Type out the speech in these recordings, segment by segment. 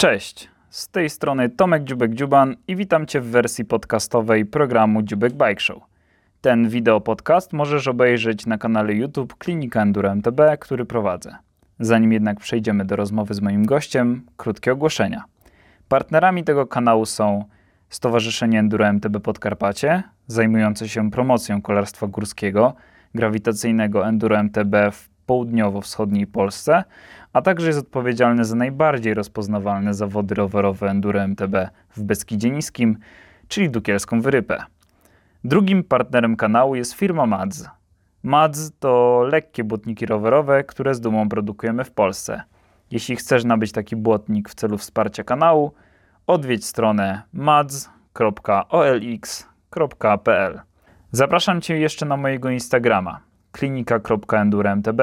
Cześć, z tej strony Tomek Dziubek-Dziuban i witam Cię w wersji podcastowej programu Dziubek Bike Show. Ten wideo podcast możesz obejrzeć na kanale YouTube Klinika Enduro MTB, który prowadzę. Zanim jednak przejdziemy do rozmowy z moim gościem, krótkie ogłoszenia. Partnerami tego kanału są Stowarzyszenie Enduro MTB Podkarpacie, zajmujące się promocją kolarstwa górskiego, grawitacyjnego Enduro MTB w południowo-wschodniej Polsce, a także jest odpowiedzialny za najbardziej rozpoznawalne zawody rowerowe Enduro MTB w Beskidzie Niskim, czyli Dukielską Wyrypę. Drugim partnerem kanału jest firma MADZ. MADZ to lekkie błotniki rowerowe, które z dumą produkujemy w Polsce. Jeśli chcesz nabyć taki błotnik w celu wsparcia kanału, odwiedź stronę madz.olx.pl. Zapraszam Cię jeszcze na mojego Instagrama klinika.enduromtb,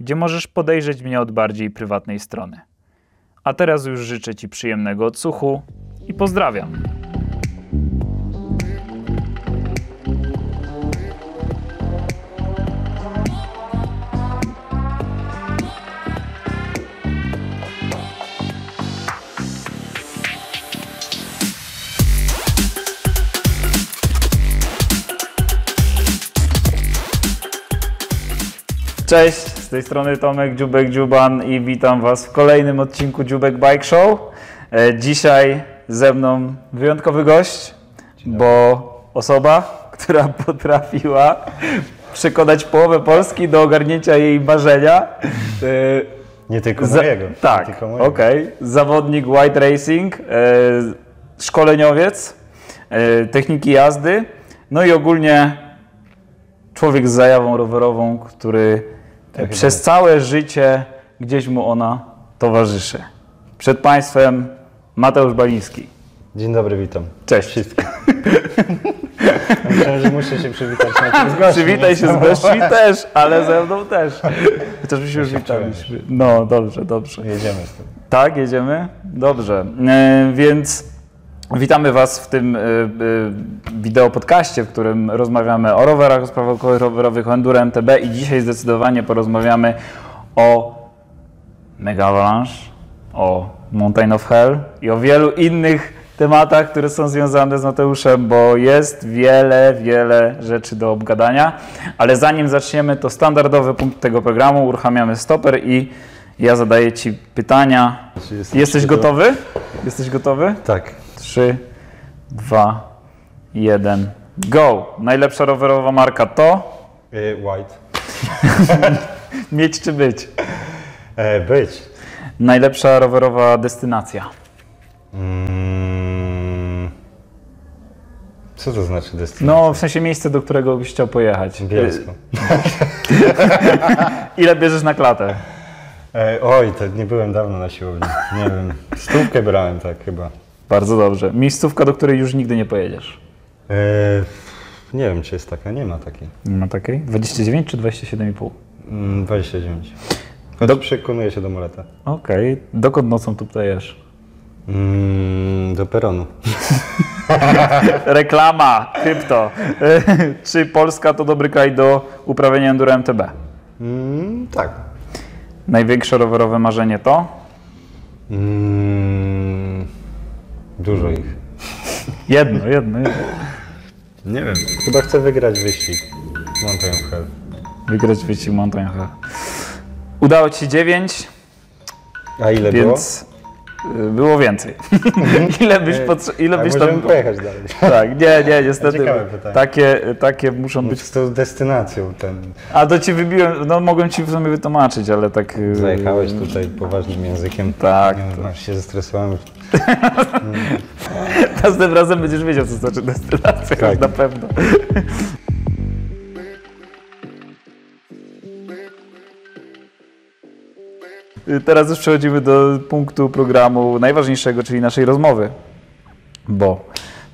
gdzie możesz podejrzeć mnie od bardziej prywatnej strony. A teraz już życzę Ci przyjemnego odsłuchu i pozdrawiam. Cześć, z tej strony Tomek Dziubek Dziuban i witam Was w kolejnym odcinku Dziubek Bike Show. E, Dzisiaj ze mną wyjątkowy gość, bo osoba, która potrafiła przekonać połowę Polski do ogarnięcia jej marzenia. E, Nie tylko za- mojego. Tak, tylko mojego. okej. Zawodnik White Racing, e, szkoleniowiec, techniki jazdy, no i ogólnie człowiek z zajawą rowerową, który Tak przez całe życie gdzieś mu ona towarzyszy. Przed Państwem Mateusz Baliński. Dzień dobry, witam. Cześć. Wszystkim. Myślałem, że muszę się przywitać na z. Przywitaj się z gośćmi też, ale ze mną też. Chociaż my się już witaliśmy. No, dobrze, dobrze. Jedziemy z tym. Tak, jedziemy? Dobrze. E, więc witamy Was w tym e, e, wideo podcaście, w którym rozmawiamy o rowerach, o sprawach rowerowych, o Enduro MTB i dzisiaj zdecydowanie porozmawiamy o Mega Avalanche, o Mountain of Hell i o wielu innych tematach, które są związane z Mateuszem, bo jest wiele, wiele rzeczy do obgadania. Ale zanim zaczniemy, to standardowy punkt tego programu, uruchamiamy stoper i ja zadaję Ci pytania. Jesteś gotowy? Jesteś gotowy? Tak. 3, 2, 1, go! Najlepsza rowerowa marka to E, White. mieć czy być? E, być. Najlepsza rowerowa destynacja. Mm. Co to znaczy destynacja? No, w sensie miejsce, do którego byś chciał pojechać. Bielsko. Ile bierzesz na klatę? E, oj, to nie byłem dawno na siłowni. Nie wiem. Stówkę brałem tak chyba. Bardzo dobrze. Miejscówka, do której już nigdy nie pojedziesz. E, nie wiem, czy jest taka. Nie ma takiej. Nie ma takiej? 29 czy 27,5? Mm, 29. Choć Do- przekonuję się do Moleta. Okej. Dokąd nocą tu ptajesz? Mm, do peronu. Reklama, krypto. czy Polska to dobry kraj do uprawiania Enduro MTB? Mm, tak. Największe rowerowe marzenie to? Mm, dużo ich. Jedno, jedno, jedno. Nie wiem. Chyba chcę wygrać wyścig. Mountain of Hell. Wygrać wyścig Mountain Hell. Udało Ci się 9, A ile więc y, było więcej. ile byś, było? potrze- ile A byś możemy tam... pojechać dalej. Tak, nie, nie, niestety. Takie, takie muszą być... Z tą destynacją ten. A to Ci wybiłem, no mogłem Ci w sumie wytłumaczyć, ale tak... y, Zajechałeś tutaj poważnym językiem. Tak, Nie, Aż się zestresowałem. Następnym razem będziesz wiedział, co znaczy destynacja, Tak. na pewno. Teraz już przechodzimy do punktu programu najważniejszego, czyli naszej rozmowy. Bo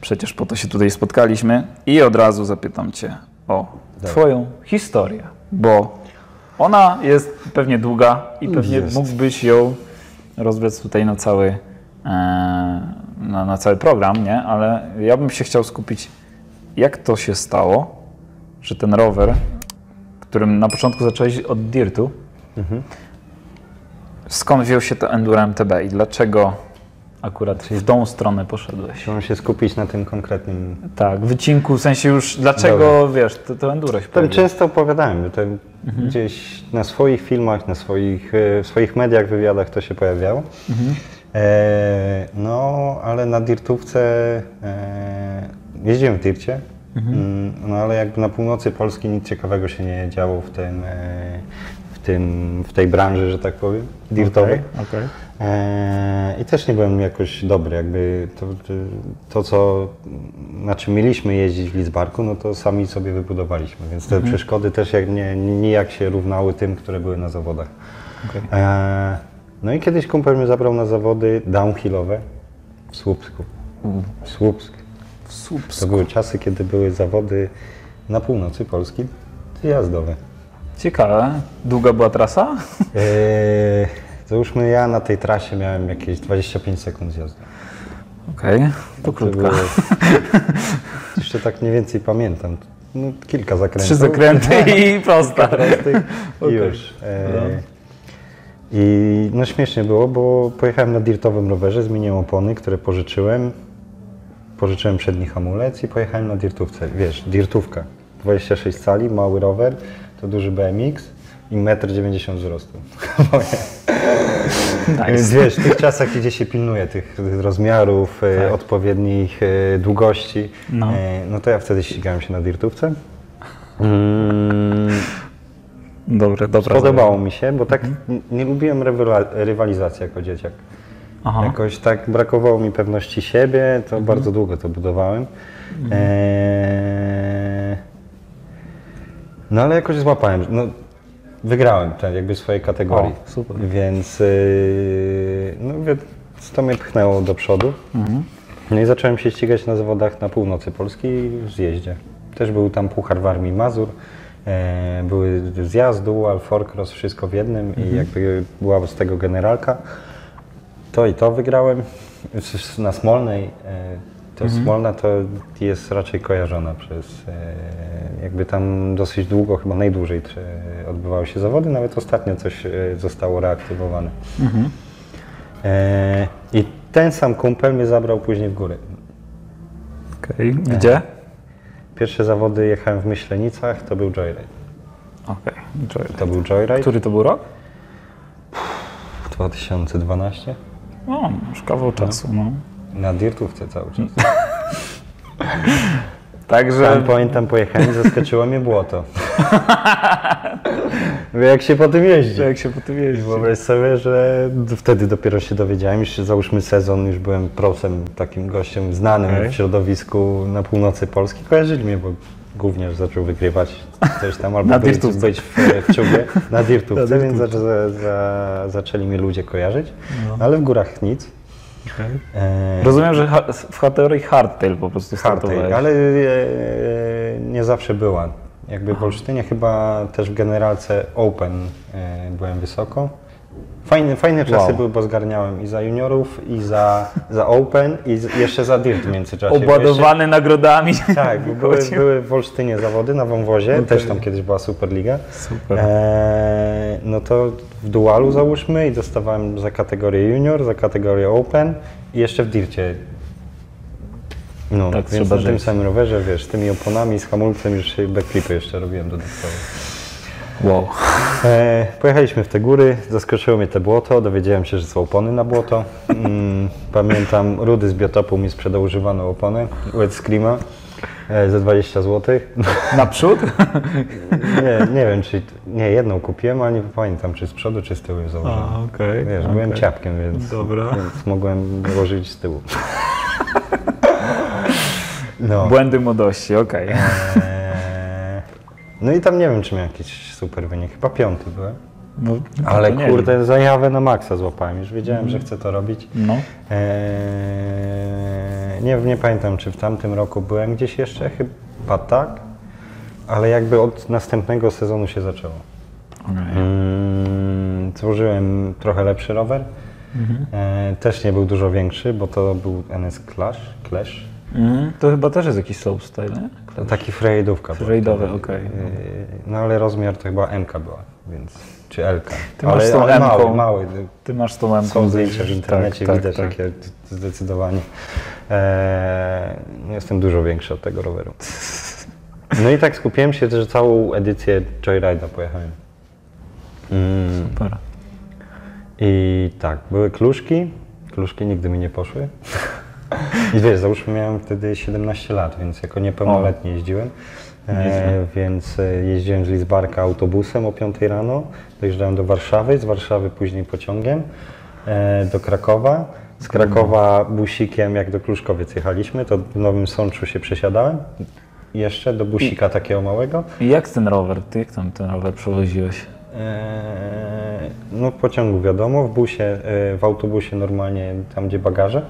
przecież po to się tutaj spotkaliśmy i od razu zapytam Cię o Twoją historię, bo ona jest pewnie długa i pewnie Jest. mógłbyś ją rozwiec tutaj na cały, e, na, na cały program, nie? Ale ja bym się chciał skupić, jak to się stało, że ten rower, którym na początku zacząłeś od dirtu, skąd wziął się to Enduro MTB i dlaczego akurat w tą stronę poszedłeś. Chciałem się skupić na tym konkretnym. Tak, wycinku, w sensie już dlaczego, wiesz, to, to enduro się pojawiło. często opowiadałem, że to gdzieś na swoich filmach, na swoich, e, w swoich mediach, wywiadach to się pojawiało. E, no, ale na dirtówce e, jeździłem w dircie, mm, no ale jakby na północy Polski nic ciekawego się nie działo w tym, e, tym, w tej branży, że tak powiem, dirtowej. Okej, okej. Eee, I też nie byłem jakoś dobry, jakby to, to, to co, na czym mieliśmy jeździć w Lidzbarku, no to sami sobie wybudowaliśmy, więc te przeszkody też jak nie, nijak się równały tym, które były na zawodach. Okej. Eee, no i kiedyś kumpel mnie zabrał na zawody downhillowe w Słupsku. W Słupsk. W To Słupsku. były czasy, kiedy były zawody na północy Polski jazdowe. Ciekawe. Długa była trasa? Eee, załóżmy ja na tej trasie miałem jakieś 25 sekund zjazdu. Okej, to To krótka. było- Jeszcze tak mniej więcej pamiętam. No, kilka zakrętów. Trzy zakręty i prosta. i Okej. już. E, I no śmiesznie było, bo pojechałem na dirtowym rowerze, zmieniłem opony, które pożyczyłem. Pożyczyłem przedni hamulec i pojechałem na dirtówce. Wiesz, dirtówka. 26 cali, mały rower, to duży BMX i 1,90 m wzrostu. Więc Nice. wiesz, w tych czasach, gdzie się pilnuje tych rozmiarów, e, Tak. odpowiednich e, długości, No. no. no to ja wtedy ścigałem się na dirtówce. Mm, Dobre, dobra. Podobało mi się, bo tak n- nie lubiłem rywalizacji jako dzieciak. Aha. Jakoś tak brakowało mi pewności siebie, to bardzo długo to budowałem. Eee, no ale jakoś złapałem, no wygrałem te jakby swojej kategorii. O, super. Więc yy, no, to mnie pchnęło do przodu. No i zacząłem się ścigać na zawodach na północy Polski w zjeździe. Też był tam Puchar w Armii Mazur. E, były zjazd, dual, forecross, wszystko w jednym i jakby była z tego generalka. To i to wygrałem. Na Smolnej, e, to Smolna to jest raczej kojarzona przez, e, jakby tam dosyć długo, chyba najdłużej odbywały się zawody, nawet ostatnio coś e, zostało reaktywowane. E, I ten sam kumpel mnie zabrał później w góry. Okej, Gdzie? Pierwsze zawody jechałem w Myślenicach, to był Joyride. Okej, Joyride. To był Joyride Który to był rok? 2012. O, już kawał czasu, no. Na dirtówce cały czas. Także... Tam pamiętam, pojechałem i zaskoczyło mnie błoto. Jak się po tym jeździ. Jak się po tym jeździ. Wyobraź sobie, że wtedy dopiero się dowiedziałem, już załóżmy sezon, już byłem prosem, takim gościem znanym Okej. w środowisku na północy Polski. Kojarzyli mnie, bo głównie zaczął wygrywać coś tam, albo Na być, być w, w czubie, na dirtówce, więc za, za, zaczęli mnie ludzie kojarzyć. Ale w górach nic. Okej. E, Rozumiem, że w kategorii hardtail po prostu Hardtail, ale e, nie zawsze była. Jakby w Olsztynie chyba też w generalce Open e, byłem wysoko. Fajne, fajne czasy Wow. były, bo zgarniałem i za juniorów, i za, za Open, i z, jeszcze za Dirt w międzyczasie. Obładowany nagrodami. Jeszcze, tak, bo były, były w Olsztynie zawody na wąwozie, też tam kiedyś była Superliga. Super. E, no to w dualu załóżmy i dostawałem za kategorię junior, za kategorię open i jeszcze w dircie. No, Tak więc na tym samym rowerze, wiesz, z tymi oponami, z hamulcem już backflipy jeszcze robiłem dodatkowo. Wow. E, pojechaliśmy w te góry, zaskoczyło mnie te błoto, dowiedziałem się, że są opony na błoto. Mm, pamiętam, Rudy z Biotopu mi sprzedał używaną oponę, Wet Screama, e, za 20 zł. Naprzód? Nie, nie wiem, czy. Nie, jedną kupiłem, ale nie pamiętam, czy z przodu, czy z tyłu ją założyłem. A, okej. Wiesz, okej. byłem ciapkiem, więc, Dobra. więc mogłem dołożyć z tyłu. No. Błędy młodości, okej. Eee, no i tam nie wiem, czy miałem jakiś super wynik. Chyba piąty byłem. No, Ale kurde, zajawę na maksa złapałem. Już wiedziałem, że chcę to robić. No. Eee, nie, nie pamiętam, czy w tamtym roku byłem gdzieś jeszcze, chyba tak. Ale jakby od następnego sezonu się zaczęło. Okej. Mm, Tworzyłem trochę lepszy rower. E, też nie był dużo większy, bo to był NS Clash. Clash. Mhm. To chyba też jest jakiś slopestyle, nie? To taki frejdówka. Frejdowy, wtedy. okej. E, No ale rozmiar to chyba MK była, więc czy Elka. Ty masz tą ale mały, mały. Ty masz tą M. Są zdjęcia w internecie, tak, widać tak. takie zdecydowanie. Eee, no jestem dużo większy od tego roweru. No i tak skupiłem się, że całą edycję Joyride'a pojechałem. Mm, Super. I tak, były kluszki. Kluszki nigdy mi nie poszły. I wiesz, załóżmy miałem wtedy 17 lat, więc jako niepełnoletni jeździłem. E, więc e, jeździłem z Lidzbarka autobusem o 5 rano, dojeżdżałem do Warszawy, z Warszawy później pociągiem e, do Krakowa. Z Krakowa busikiem, jak do Kluszkowiec jechaliśmy, to w Nowym Sączu się przesiadałem. Jeszcze do busika takiego małego. I jak ten rower? Ty jak tam ten rower przewoziłeś? Eee, No w pociągu wiadomo, w busie, e, w autobusie normalnie tam gdzie bagaże.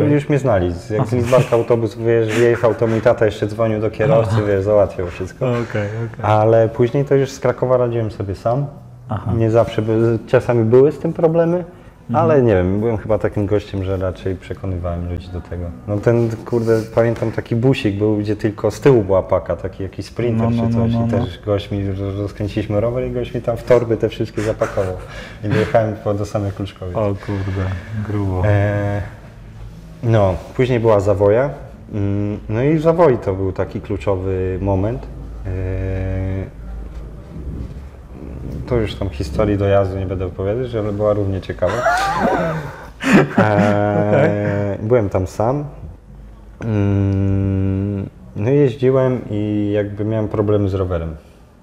No to już mnie znali. Jak z Lidzbarka autobus wiesz, wyjechał, to mój tata jeszcze dzwonił do kierowcy, wiesz, załatwiał wszystko. Okej, okej. Ale później to już z Krakowa radziłem sobie sam. Aha. Nie zawsze, czasami były z tym problemy, Mhm. ale nie wiem, byłem chyba takim gościem, że raczej przekonywałem ludzi do tego. No ten, kurde, pamiętam taki busik był, gdzie tylko z tyłu była paka, taki jakiś sprinter No, no, czy no, coś no, i no. też gość mi, roz- rozkręciliśmy rower i gość mi tam w torby te wszystkie zapakował. I dojechałem do samej Kluczkowiec. O kurde, grubo. E, no, później była zawoja. Mm, No i w zawoi to był taki kluczowy moment. E, to już tam historii dojazdu nie będę opowiadać, ale była równie ciekawa. E, Byłem tam sam. Mm, No i jeździłem i jakby miałem problemy z rowerem.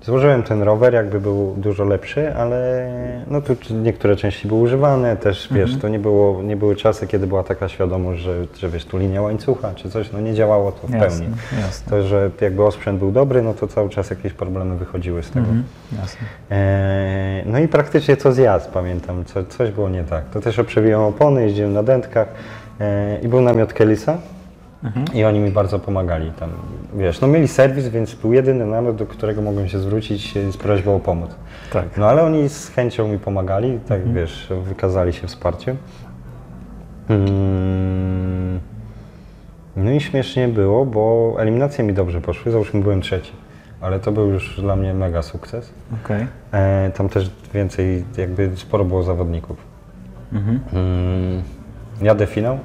Złożyłem ten rower, jakby był dużo lepszy, ale no tu niektóre części były używane, też wiesz, to nie, było, nie były czasy, kiedy była taka świadomość, że, że wiesz, tu linia łańcucha czy coś, no nie działało to w Jasne, pełni. jasne. To, że jakby osprzęt był dobry, no to cały czas jakieś problemy wychodziły z tego. Mhm, jasne. Eee, no i praktycznie co zjazd, pamiętam, co, coś było nie tak. To też przewijałem opony, jeździłem na dętkach eee, i był namiot I oni mi bardzo pomagali tam. Wiesz, no mieli serwis, więc był jedyny namiot, do którego mogłem się zwrócić e, z prośbą o pomoc. Tak. No ale oni z chęcią mi pomagali, tak wiesz, wykazali się wsparciem. Mm. No i śmiesznie było, bo eliminacje mi dobrze poszły, załóżmy byłem trzeci, ale to był już dla mnie mega sukces. Okej. E, tam też więcej, jakby sporo było zawodników. Mhm. Mm, jadę finał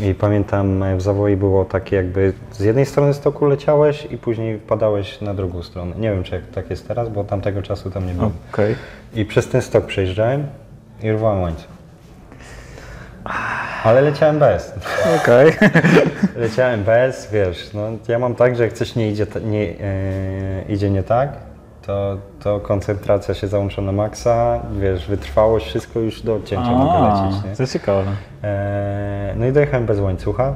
i pamiętam e, w zawoi było takie jakby z jednej strony stoku leciałeś i później wpadałeś na drugą stronę. Nie wiem czy jak tak jest teraz, bo tamtego czasu tam nie było. Okej. I przez ten stok przejeżdżałem i rwałem łańcuch. Ale leciałem bez. Okej. Leciałem bez, wiesz, no ja mam tak, że jak coś nie idzie, nie, e, idzie nie tak, to, to koncentracja się załącza na maksa, wiesz, wytrwałość, wszystko już do odcięcia mogę lecieć, nie? To ciekawe. E, no i dojechałem bez łańcucha,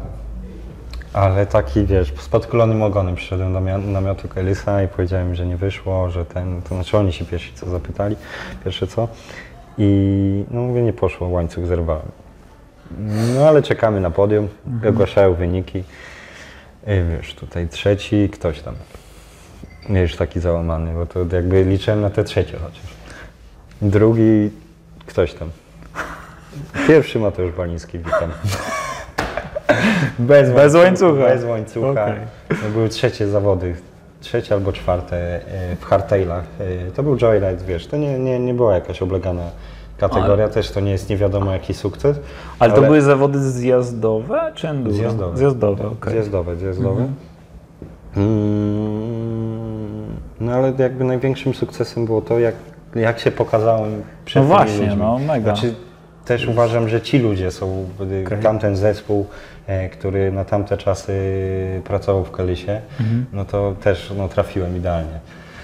ale taki, wiesz, z podkulonym ogonem przyszedłem do namiotu Kelisa i powiedziałem, że nie wyszło, że ten, to znaczy oni się pierwsi co zapytali, pierwsze co. I no mówię, nie poszło, łańcuch zerwałem. No ale czekamy na podium, ogłaszają wyniki. I wiesz, tutaj trzeci, ktoś tam. Ja już taki załamany, bo to jakby liczyłem na te trzecie chociaż. Drugi, ktoś tam. Pierwszy Mateusz Baliński, witam. Bez, Bez łańcucha. Bez łańcucha. Okej. No, były trzecie zawody, trzecie albo czwarte e, w hardtailach. E, To był joyride, wiesz, to nie, nie, nie była jakaś oblegana kategoria, też to nie jest nie wiadomo jaki sukces. Ale to były zawody zjazdowe czy enduro? Zjazdowe. Zjazdowe, okej. Zjazdowe, zjazdowe. Mm, No ale jakby największym sukcesem było to, jak, jak się pokazałem przed No tymi właśnie, ludźmi. no, mega. Znaczy, też uważam, że ci ludzie są, y, Okej. tamten zespół, e, który na tamte czasy pracował w Kalisie, Mhm. no to też no, trafiłem idealnie.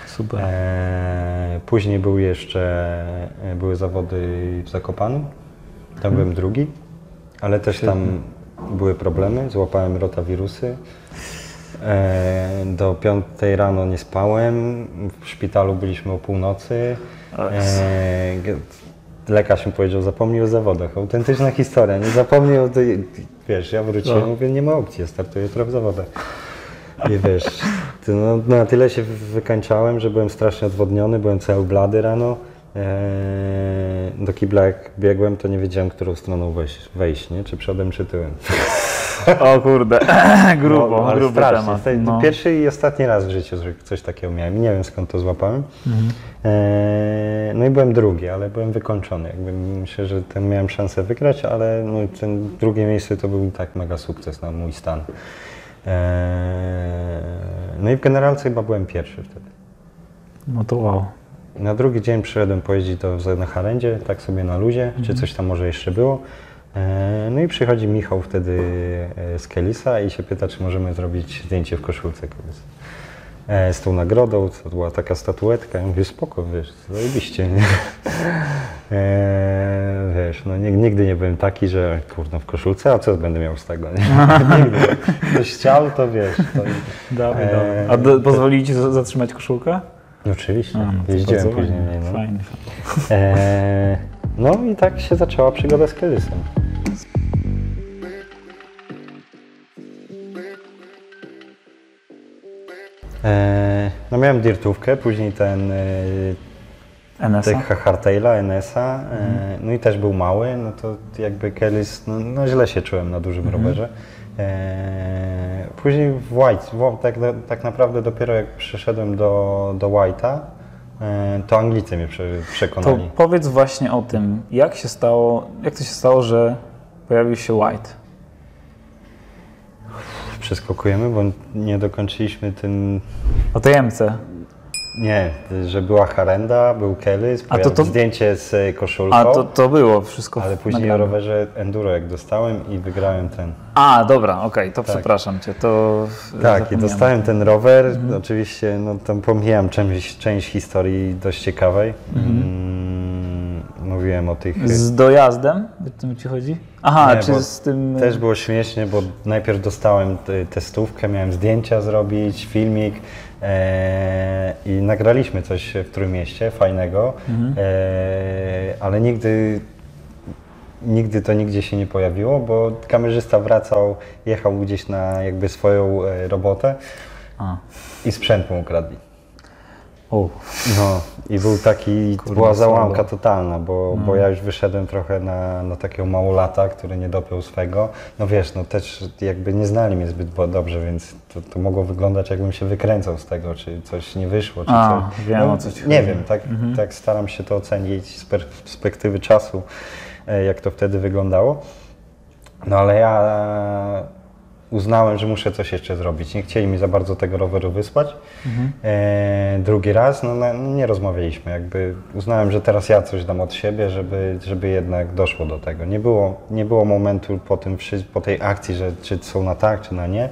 Super. E, później był jeszcze, e, były zawody w Zakopanem, tam byłem drugi, ale też tam były problemy, złapałem rotawirusy. E, do piątej rano nie spałem, w szpitalu byliśmy o północy. E, lekarz mi powiedział, zapomnij o zawodach. Autentyczna historia, nie zapomnij o tej... Wiesz, ja wróciłem, No. mówię, nie ma opcji, ja startuję jutro w zawodach. I wiesz, no, na tyle się wykańczałem, że byłem strasznie odwodniony, byłem cały blady rano. Eee, do kibla jak biegłem, to nie wiedziałem, którą stroną wejść, wejść nie? czy przodem, czy tyłem. O kurde, grubo, No, ale gruby strasznie. temat. No. Pierwszy i ostatni raz w życiu że coś takiego miałem. Nie wiem skąd to złapałem. Mhm. Eee, no i byłem drugi, ale byłem wykończony. Jakby myślę, że ten miałem szansę wygrać, ale no, ten drugie miejsce to był tak mega sukces na mój stan. Eee, no i w generalce chyba byłem pierwszy wtedy. no to wow. Na drugi dzień przyszedłem pojeździć do na Harendzie, tak sobie na luzie, czy coś tam może jeszcze było. E, No i przychodzi Michał wtedy e, z Kelisa i się pyta, czy możemy zrobić zdjęcie w koszulce kobiece. E, z tą nagrodą, to była taka statuetka. Ja mówię, spoko, wiesz, zajebiście, nie? E, wiesz, no nig- nigdy nie byłem taki, że kurde, w koszulce, a co będę miał z tego, nie? nigdy. Ktoś chciał, to wiesz. To, Dawaj, dawaj. A do, pozwolili ci za- zatrzymać koszulkę? no oczywiście, A, no jeździłem później. No. Fajnie. Eee, no i tak się zaczęła przygoda z Kelisem. No miałem dirtówkę, później ten e, NSA? tych hardtaila, NS-a, e, no i też był mały, no to jakby Kelis, no, no źle się czułem na dużym rowerze. E, później w White, tak, tak naprawdę dopiero jak przyszedłem do, do White'a, e, to Anglicy mnie prze, To przekonali. powiedz właśnie o tym, jak się stało, jak to się stało, że pojawił się White? Przeskakujemy, bo nie dokończyliśmy ten. O tej MC. Nie, że była Harenda, był Kellys, A to- to- zdjęcie z e, koszulką, A to, to było wszystko ale później nagraniu. o rowerze Enduro jak dostałem i wygrałem ten. A, dobra, okej, to przepraszam cię, to Tak, i dostałem ten rower. Oczywiście, no tam pomijam część, część historii dość ciekawej. Mm, mówiłem o tych. Z dojazdem? O tym ci chodzi? Aha, Nie, czy z tym... Też było śmiesznie, bo najpierw dostałem te- testówkę, miałem zdjęcia zrobić, filmik e, i nagraliśmy coś w Trójmieście fajnego, e, ale nigdy, nigdy to nigdzie się nie pojawiło, bo kamerzysta wracał, jechał gdzieś na jakby swoją e, robotę A. i sprzęt mu ukradli. O, No i był taki, Kurde, była załamka słabo. totalna, bo, No. bo ja już wyszedłem trochę na, na takiego małolata, który nie dopiął swego. No wiesz, no też jakby nie znali mnie zbyt dobrze, więc to, to mogło wyglądać jakbym się wykręcał z tego, czy coś nie wyszło, czy A, coś. wiem, no, o co ci Nie chodzi. wiem, tak, tak staram się to ocenić z perspektywy czasu, e, jak to wtedy wyglądało. No ale ja uznałem, że muszę coś jeszcze zrobić. Nie chcieli mi za bardzo tego roweru wysłać. E, drugi raz, no, no nie rozmawialiśmy. Jakby uznałem, że teraz ja coś dam od siebie, żeby, żeby jednak doszło do tego. Nie było, nie było momentu po, tym, po tej akcji, że czy są na tak, czy na nie,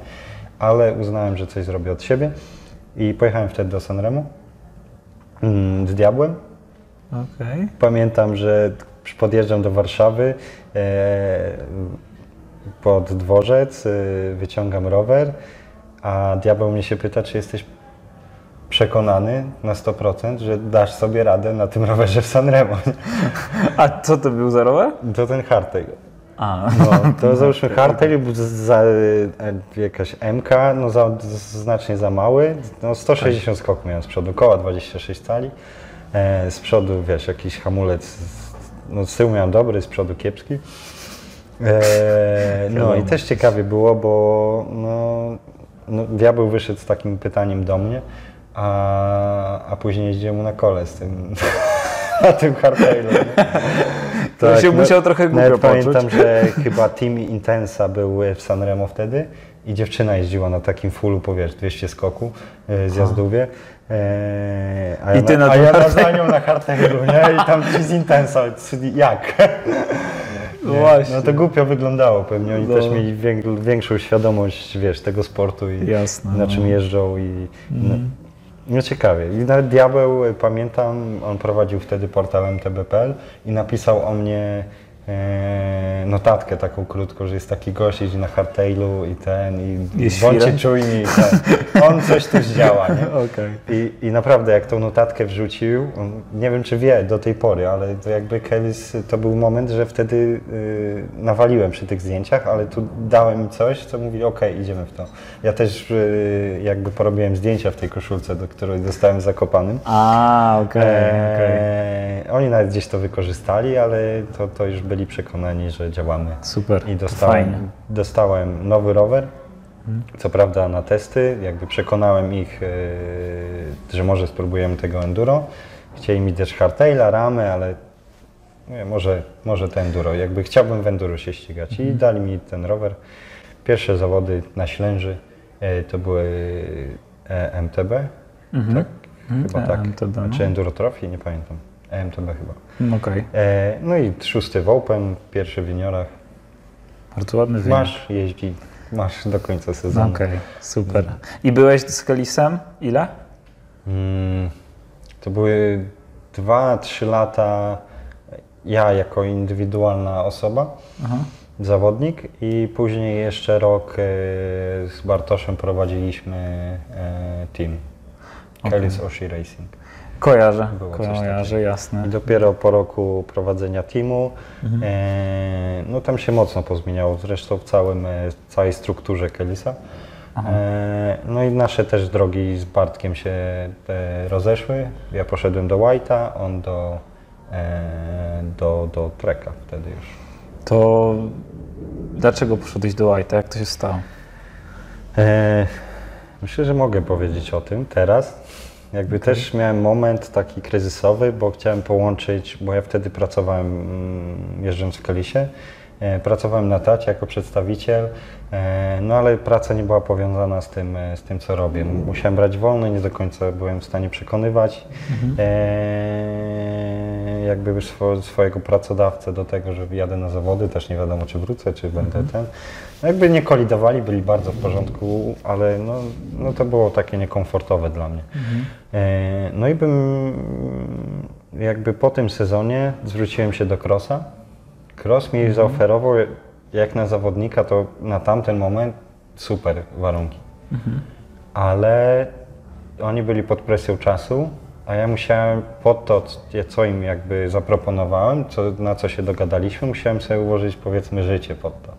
ale uznałem, że coś zrobię od siebie i pojechałem wtedy do Sanremo mm, z Diabłem. okej. Pamiętam, że podjeżdżam do Warszawy e, pod dworzec, e, wyciągam rower, a diabeł mnie się pyta, czy jesteś przekonany na 100%, że dasz sobie radę na tym rowerze w Sanremo. A co to był za rower? To ten hardtail. A, No, to załóżmy hardtail za, e, jakaś MK, no za, znacznie za mały. No 160 skok miałem z przodu, koła 26 cali. E, z przodu, wiesz, jakiś hamulec, z- no z tyłu miałem dobry, z przodu kiepski. E, no i też ciekawie było, bo no, no, diabeł wyszedł z takim pytaniem do mnie, a, a później jeździłem mu na kole z tym, na tym hardtailu. nie? To się musiał trochę głupio poczuć. pamiętam, że chyba Team Intensa był w Sanremo wtedy i dziewczyna jeździła na takim fullu, powiesz, 200 skoku e, zjazdówie. E, a I ja ty na a tym ja hardtailu. za nią na hardtailu, nie? I tam ci z Intensa, jak? No Nie, właśnie. No to głupio wyglądało pewnie. Oni No. też mieli wię- większą świadomość, wiesz, tego sportu i Jasne, na no. Czym jeżdżą i no, no ciekawie. I nawet Diabeł, y, pamiętam, on prowadził wtedy portal MTB.pl i napisał o mnie notatkę taką krótką, że jest taki gość, jeździ na hardtailu i ten, i Jest bądźcie świrem? czujni i ten. On coś tu zdziała, nie? Okej. I, I naprawdę jak tą notatkę wrzucił, nie wiem czy wie do tej pory, ale to jakby Kellys, to był moment, że wtedy y, nawaliłem przy tych zdjęciach, ale tu dałem coś, co mówili, okej, idziemy w to. Ja też y, jakby porobiłem zdjęcia w tej koszulce, do której dostałem Zakopanym. A, okej, okej. Eee, Oni nawet gdzieś to wykorzystali, ale to, to już byli przekonani, że działamy. Super, I dostałem, fajnie. dostałem nowy rower, co prawda na testy, jakby przekonałem ich, e, że może spróbujemy tego enduro. Chcieli mi też hardtaila, ramę, ale nie, może, może to enduro. Jakby chciałbym w enduro się ścigać i Mhm. dali mi ten rower. Pierwsze zawody na Ślęży e, to były e, MTB, tak? Chyba tak. MTB, no. Czy Enduro Trophy, nie pamiętam. MTB chyba. Okej, E, no i szósty w Open, pierwszy w juniorach. bardzo ładny wynik. Masz, jeździ, masz do końca sezonu. Okej, super. I byłeś z Kelisem ile? Mm, to były dwa, trzy lata ja jako indywidualna osoba, Aha. zawodnik i później jeszcze rok e, z Bartoszem prowadziliśmy e, team. Kelly's Oshi Racing. Kojarzę, Było coś kojarzę, jasne. I dopiero po roku prowadzenia teamu, e, no tam się mocno pozmieniało, zresztą w całym, e, całej strukturze Kelisa. E, no i nasze też drogi z Bartkiem się e, rozeszły. Ja poszedłem do White'a, on do, e, do, do Treka wtedy już. To dlaczego poszedłeś do White'a? Jak to się stało? E, myślę, że mogę powiedzieć o tym teraz. Jakby też miałem moment taki kryzysowy, bo chciałem połączyć, bo ja wtedy pracowałem mm, jeżdżąc w Kalisie, e, pracowałem na tacie jako przedstawiciel, e, no ale praca nie była powiązana z tym, e, z tym co robię. Musiałem brać wolne, nie do końca byłem w stanie przekonywać e, jakby swo, swojego pracodawcę do tego, że jadę na zawody, też nie wiadomo czy wrócę, czy będę ten. Jakby nie kolidowali, byli bardzo w porządku, ale no, no to było takie niekomfortowe dla mnie. E, no i bym jakby po tym sezonie zwróciłem się do Crossa. Cross mi zaoferował jak na zawodnika, to na tamten moment super warunki. Ale oni byli pod presją czasu, a ja musiałem pod to, co im jakby zaproponowałem, co, na co się dogadaliśmy, musiałem sobie ułożyć powiedzmy życie pod to.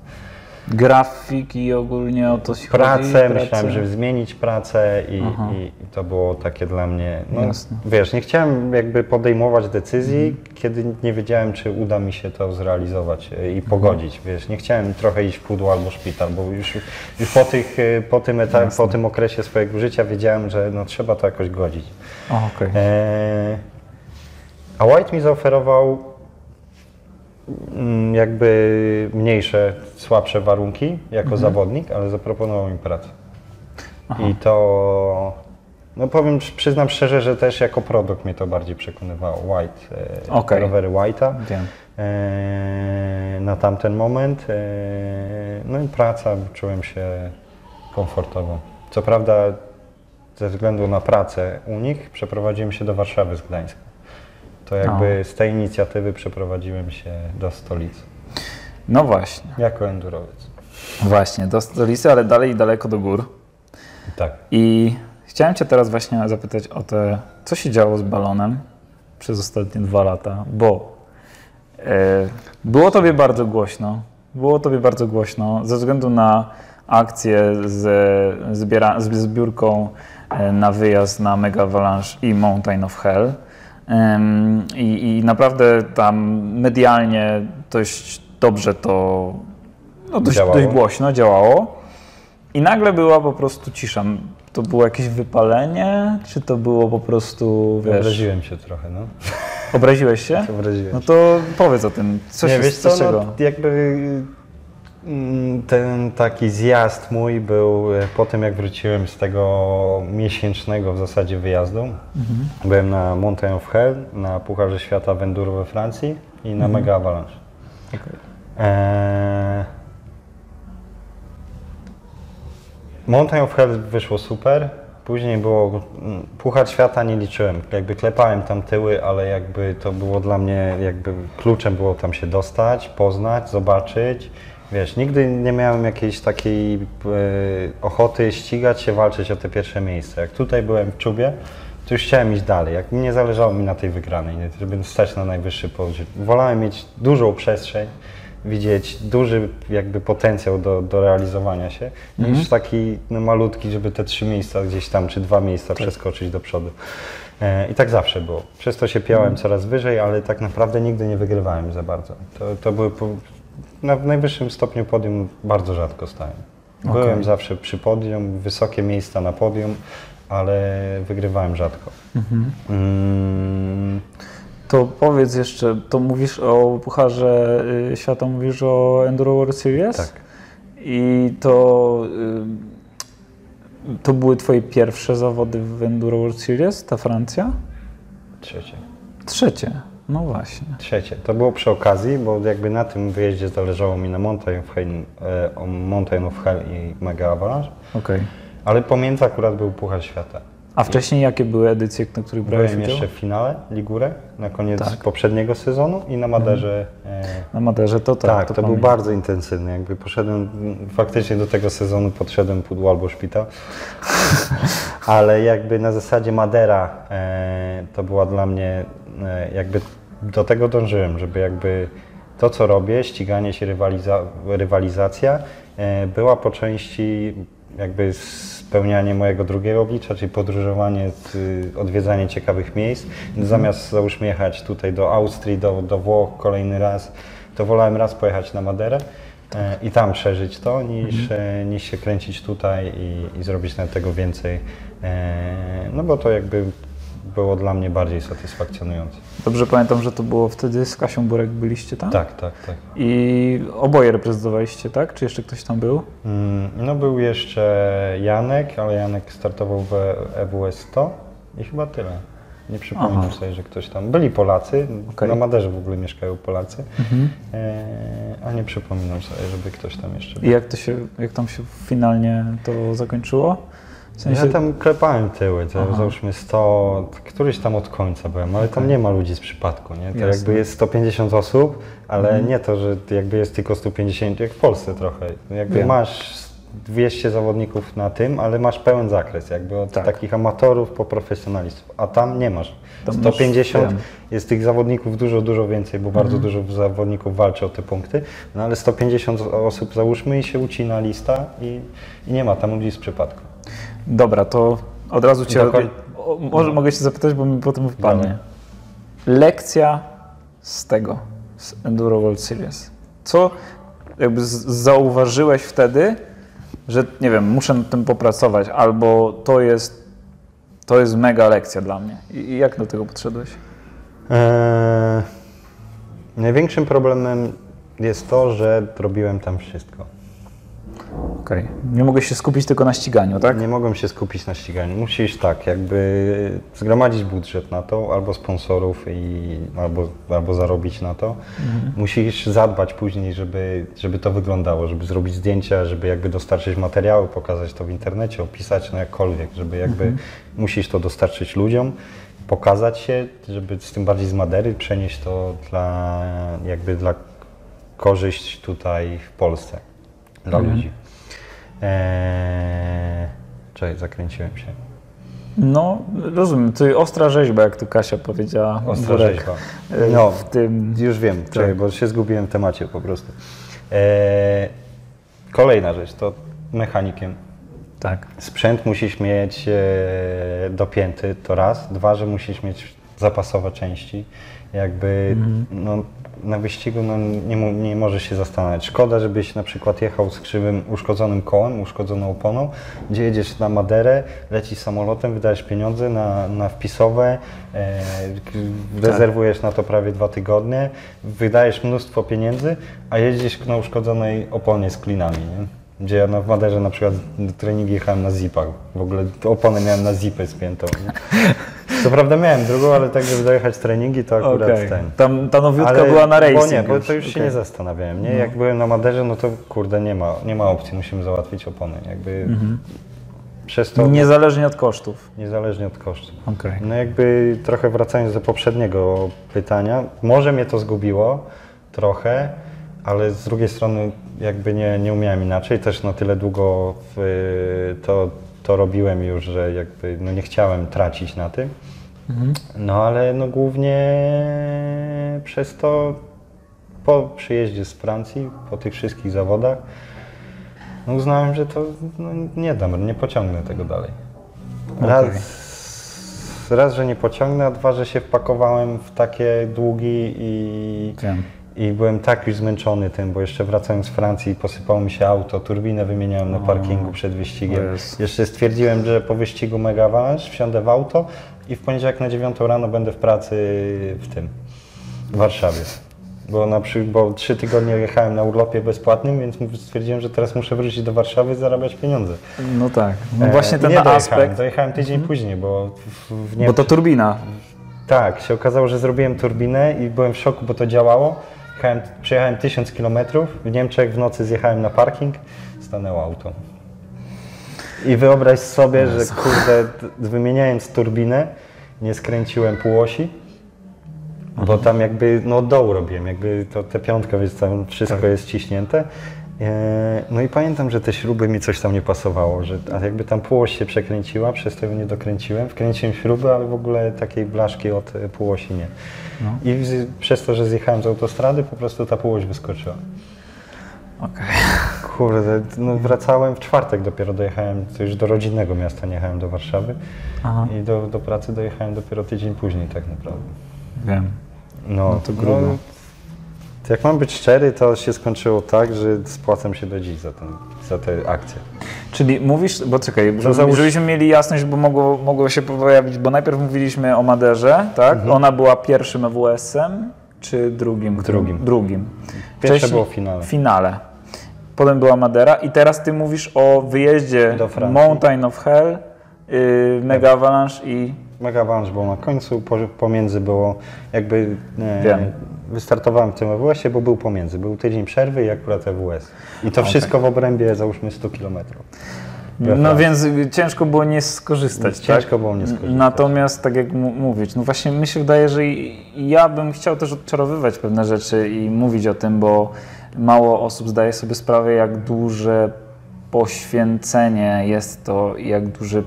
Grafik i ogólnie o to się Pracę, chodzi? myślałem, żeby zmienić pracę i, i, i to było takie dla mnie, no Jasne. wiesz, nie chciałem jakby podejmować decyzji, kiedy nie wiedziałem, czy uda mi się to zrealizować e, i pogodzić, wiesz, nie chciałem trochę iść w pudło albo szpital, bo już, już po, tych, e, po, tym etapie, po tym okresie swojego życia wiedziałem, że no, trzeba to jakoś godzić. O, okej. E, a White mi zaoferował jakby mniejsze, słabsze warunki jako zawodnik, ale zaproponował mi pracę. I to, no powiem, przyznam szczerze, że też jako produkt mnie to bardziej przekonywało. White, e, Okej. rowery White'a e, na tamten moment. E, no i praca, czułem się komfortowo. Co prawda ze względu na pracę u nich przeprowadziłem się do Warszawy z Gdańska. To jakby z tej inicjatywy przeprowadziłem się do stolicy. No właśnie, Jako endurowiec. właśnie, do stolicy, ale dalej daleko do gór. Tak. I chciałem Cię teraz właśnie zapytać o te, co się działo z balonem przez ostatnie dwa lata, bo e, było Tobie bardzo głośno, było Tobie bardzo głośno ze względu na akcję z, zbiera, z zbiórką e, na wyjazd na Mega Avalanche i Mountain of Hell. I, I naprawdę tam medialnie dość dobrze to, no dość, Działało. dość głośno działało. I nagle była po prostu cisza. To było jakieś wypalenie, czy to było po prostu, wiesz... Obraziłem się trochę, no. Obraziłeś się? Obraziłem No to powiedz o tym. Co nie, się, wiesz co, no, jakby ten taki zjazd mój był e, po tym, jak wróciłem z tego miesięcznego w zasadzie wyjazdu. Mhm. Byłem na Mountain of Hell, na Pucharze Świata w Enduro we Francji i na Mhm. Mega Avalanche. Eee... Mountain of Hell wyszło super. Później było mm, Puchar Świata nie liczyłem. Jakby klepałem tam tyły, ale jakby to było dla mnie, jakby kluczem było tam się dostać, poznać, zobaczyć. Wiesz, nigdy nie miałem jakiejś takiej e, ochoty ścigać się, walczyć o te pierwsze miejsce. Jak tutaj byłem w czubie, to już chciałem iść dalej. Jak nie zależało mi na tej wygranej, żeby stać na najwyższy poziom. Wolałem mieć dużą przestrzeń, widzieć duży jakby potencjał do, do realizowania się, niż taki no, malutki, żeby te trzy miejsca gdzieś tam, czy dwa miejsca przeskoczyć do przodu. E, I tak zawsze było. Przez to się piąłem coraz wyżej, ale tak naprawdę nigdy nie wygrywałem za bardzo. To, to były na najwyższym stopniu podium bardzo rzadko stałem. Byłem zawsze przy podium, wysokie miejsca na podium, ale wygrywałem rzadko. Mm, To powiedz jeszcze, to mówisz o Pucharze y, Świata, mówisz o Enduro World Series? tak. I to, y, to były twoje pierwsze zawody w Enduro World Series, ta Francja? Trzecie. Trzecie, no właśnie. Trzecie. To było przy okazji, bo jakby na tym wyjeździe zależało mi na Mountain of Hell, e, Mountain of Hell i Mega Avalanche, Okej. ale pomiędzy akurat był Puchar Świata. A wcześniej jakie były edycje, na których brałeś Byłem udział? jeszcze w finale Ligure na koniec Tak. poprzedniego sezonu i na Maderze. E, Na Maderze to tak. tak, to, był pamiętam. bardzo intensywny. Jakby poszedłem, faktycznie do tego sezonu podszedłem pudło albo szpital. Ale jakby na zasadzie Madera e, to była dla mnie, jakby do tego dążyłem, żeby jakby to, co robię, ściganie się, rywaliza, rywalizacja, e, była po części jakby spełnianie mojego drugiego oblicza, czyli podróżowanie, y, odwiedzanie ciekawych miejsc. Zamiast załóżmy jechać tutaj do Austrii, do, do Włoch kolejny raz, to wolałem raz pojechać na Maderę e, i tam przeżyć to, niż, e, niż się kręcić tutaj i, i zrobić na tego więcej. E, no bo to jakby było dla mnie bardziej satysfakcjonujące. Dobrze pamiętam, że to było wtedy z Kasią Burek byliście tam? Tak, tak, tak. I oboje reprezentowaliście, tak? Czy jeszcze ktoś tam był? Mm, No był jeszcze Janek, ale Janek startował w EWS 100 i chyba tyle. Nie przypominam Aha. sobie, że ktoś tam. Byli Polacy, Okej. na Maderze w ogóle mieszkają Polacy, e, a nie przypominam sobie, żeby ktoś tam jeszcze I był. jak to się, jak tam się finalnie to zakończyło? W sensie, Ja tam klepałem tyły, to Aha. załóżmy 100, któryś tam od końca byłem, ale tam nie ma ludzi z przypadku, nie? To Jasne. jakby jest 150 osób, ale Mhm. nie to, że jakby jest tylko 150, jak w Polsce trochę. Jakby Wiem. masz 200 zawodników na tym, ale masz pełen zakres, jakby od Tak. takich amatorów po profesjonalistów, a tam nie masz. Tam masz- 150 wiem. jest tych zawodników dużo, dużo więcej, bo bardzo Mhm. dużo zawodników walczy o te punkty, no ale 150 osób załóżmy i się ucina lista i, i nie ma tam ludzi z przypadku. Dobra, to od razu Cię... Dokon- O, może mogę się zapytać, bo mi potem wpadnie. Lekcja z tego, z Enduro World Series. Co jakby zauważyłeś wtedy, że nie wiem, muszę nad tym popracować, albo to jest, to jest mega lekcja dla mnie. I i jak do tego podszedłeś? Eee, największym problemem jest to, że robiłem tam wszystko. Okej. Nie mogę się skupić tylko na ściganiu, tak? Nie mogłem się skupić na ściganiu. Musisz tak, jakby zgromadzić budżet na to, albo sponsorów, i, albo, albo zarobić na to. Musisz zadbać później, żeby, żeby to wyglądało, żeby zrobić zdjęcia, żeby jakby dostarczyć materiały, pokazać to w internecie, opisać, no jakkolwiek, żeby jakby musisz to dostarczyć ludziom, pokazać się, żeby z tym bardziej z Madery przenieść to dla jakby dla korzyść tutaj w Polsce dla ludzi. Eee, czekaj, zakręciłem się. No, rozumiem. To ostra rzeźba, jak tu Kasia powiedziała. Ostra Burek, rzeźba. e, No, W tym... już wiem, czekaj, bo się zgubiłem w temacie po prostu. Eee, kolejna rzecz to mechanikiem. Tak. Sprzęt musisz mieć e, dopięty, to raz. Dwa, że musisz mieć zapasowe części. Jakby no, na wyścigu no, nie, nie możesz się zastanawiać. Szkoda, żebyś na przykład jechał z krzywym, uszkodzonym kołem, uszkodzoną oponą, gdzie jedziesz na Maderę, lecisz samolotem, wydajesz pieniądze na, na wpisowe, e, rezerwujesz na to prawie dwa tygodnie, wydajesz mnóstwo pieniędzy, a jedziesz na uszkodzonej oponie z klinami. Nie? Gdzie ja na w Maderze na przykład do treningi jechałem na zipach. W ogóle oponę miałem na zipę spiętą. Nie? Co prawda miałem drugą, ale tak, żeby dojechać treningi, to akurat Okej. ten. Tam ta nowiutka Ale- była na racing Bo nie, bo to już się Okej. nie zastanawiałem. Nie? Jak byłem na Maderze, no to kurde, nie ma, nie ma opcji, musimy załatwić opony. Jakby Mhm. przez to Niezależnie od kosztów. niezależnie od kosztów. Okej. No jakby trochę wracając do poprzedniego pytania, może mnie to zgubiło trochę, ale z drugiej strony jakby nie, nie umiałem inaczej. Też na tyle długo w, to, to robiłem już, że jakby no nie chciałem tracić na tym. No ale no głównie przez to po przyjeździe z Francji, po tych wszystkich zawodach, no uznałem, że to no, nie dam, nie pociągnę tego dalej. Raz, raz, że nie pociągnę, a dwa, że się wpakowałem w takie długi i, Wiem. I byłem tak już zmęczony tym, bo jeszcze wracając z Francji posypało mi się auto, turbinę wymieniałem na parkingu przed wyścigiem. Jeszcze stwierdziłem, że po wyścigu Mega Avalanche wsiądę w auto i w poniedziałek na 9 rano będę w pracy w tym, w Warszawie. Bo, na przy, bo trzy tygodnie jechałem na urlopie bezpłatnym, więc stwierdziłem, że teraz muszę wrócić do Warszawy i zarabiać pieniądze. No tak. No E, właśnie ten nie dojechałem, aspekt. Dojechałem tydzień później, bo w, w Bo to turbina. Tak, się okazało, że zrobiłem turbinę i byłem w szoku, bo to działało. Jechałem, przejechałem 1000 km, w Niemczech w nocy zjechałem na parking, stanęło auto. I wyobraź sobie, że kurde, wymieniając turbinę, nie skręciłem półosi, bo tam jakby no od dołu robiłem, jakby to te piątka, więc tam wszystko Tak. jest ciśnięte. E, No i pamiętam, że te śruby mi coś tam nie pasowało, że a jakby tam półoś się przekręciła, przez to ją nie dokręciłem. Wkręciłem śruby, ale w ogóle takiej blaszki od e, półosi nie. No. I przez to, że zjechałem z autostrady, po prostu ta półoś wyskoczyła. Okej. Kurde, no wracałem w czwartek dopiero dojechałem, to już do rodzinnego miasta nie jechałem do Warszawy Aha. i do, do pracy dojechałem dopiero tydzień później tak naprawdę. Wiem. No, No to grubo. Jak mam być szczery, to się skończyło tak, że spłacam się do dziś za, ten, za tę akcję. Czyli mówisz, bo czekaj, żeby, załóż- żebyśmy mieli jasność, bo mogło, mogło się pojawić, bo najpierw mówiliśmy o Maderze, tak? Ona była pierwszym EWS-em, czy drugim? Drugim. Drugim. Pierwsze Wcześniej- było w finale. Finale. Potem była Madera i teraz ty mówisz o wyjeździe. Mountain of Hell, yy, Mega Avalanche i... Mega Avalanche był na końcu, po, pomiędzy było jakby... E, Wiem. Wystartowałem w tym EWS-ie, bo był pomiędzy. Był tydzień przerwy i akurat EWS. I to wszystko w obrębie załóżmy 100 km. We No więc ciężko było nie skorzystać, Ciężko tak? było nie skorzystać. Natomiast tak jak mówić, no właśnie mi się wydaje, że ja bym chciał też odczarowywać pewne rzeczy i mówić o tym, bo mało osób zdaje sobie sprawę, jak duże poświęcenie jest to jak duże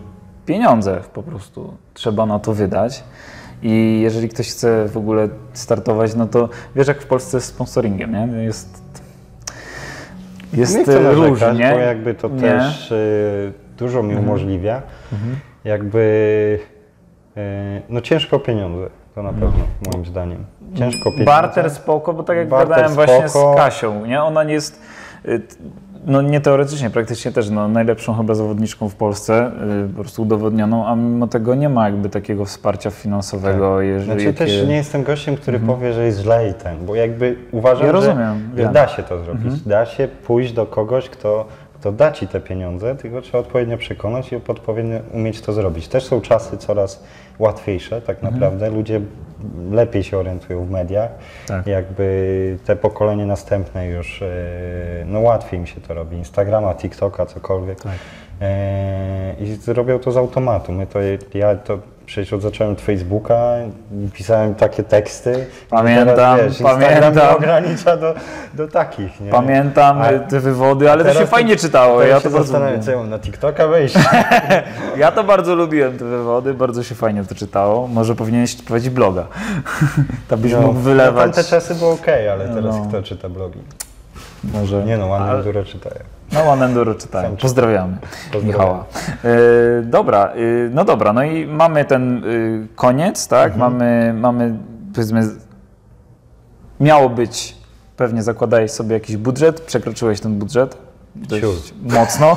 pieniądze po prostu trzeba na to wydać. I jeżeli ktoś chce w ogóle startować, no to wiesz jak w Polsce z sponsoringiem, nie? Jest, jest nie chcę narzekać, różnie. bo jakby to Nie? Mhm. też y, dużo mi umożliwia. Jakby y, no ciężko o pieniądze, to na pewno moim zdaniem. Ciężko o pieniądze. Barter spoko, bo tak jak Barter gadałem właśnie z Kasią, nie? Ona nie jest, y, no nie teoretycznie, praktycznie też no, najlepszą chyba zawodniczką w Polsce, y, po prostu udowodnioną, a mimo tego nie ma jakby takiego wsparcia finansowego, jeżeli Znaczy też jakie- nie jestem gościem, który powie, że jest źle i ten, bo jakby uważam, Ja że, rozumiem, że da się to zrobić. Da się pójść do kogoś, kto, kto da ci te pieniądze, tylko trzeba odpowiednio przekonać i odpowiednio umieć to zrobić. Też są czasy coraz łatwiejsze tak naprawdę. Ludzie lepiej się orientują w mediach. Tak. Jakby te pokolenie następne już, e, no łatwiej im się to robi. Instagrama, TikToka, cokolwiek. Tak. E, I robią to z automatu. My to, ja to przecież zacząłem od Facebooka, pisałem takie teksty. Pamiętam, teraz, wiesz, pamiętam. ogranicza do, do takich, nie? Pamiętam A- te wywody, ale to się fajnie czytało, ja się to bardzo zastanawiam, lubiłem. ja na TikToka wejść. Ja to bardzo lubiłem te wywody, bardzo się fajnie to czytało. Może powinieneś prowadzić bloga. Tam byś mógł No, wylewać. Tamte czasy było ok, ale teraz No. kto czyta blogi? Może. Nie no, One Ale- Enduro czytają. No, One Enduro czytałem. Pozdrawiamy, Pozdrawiam. Michała. E, dobra, e, no dobra, no i mamy ten e, koniec, tak? Mhm. Mamy, mamy, powiedzmy, miało być, pewnie zakładałeś sobie jakiś budżet, przekroczyłeś ten budżet dość Ciut. mocno.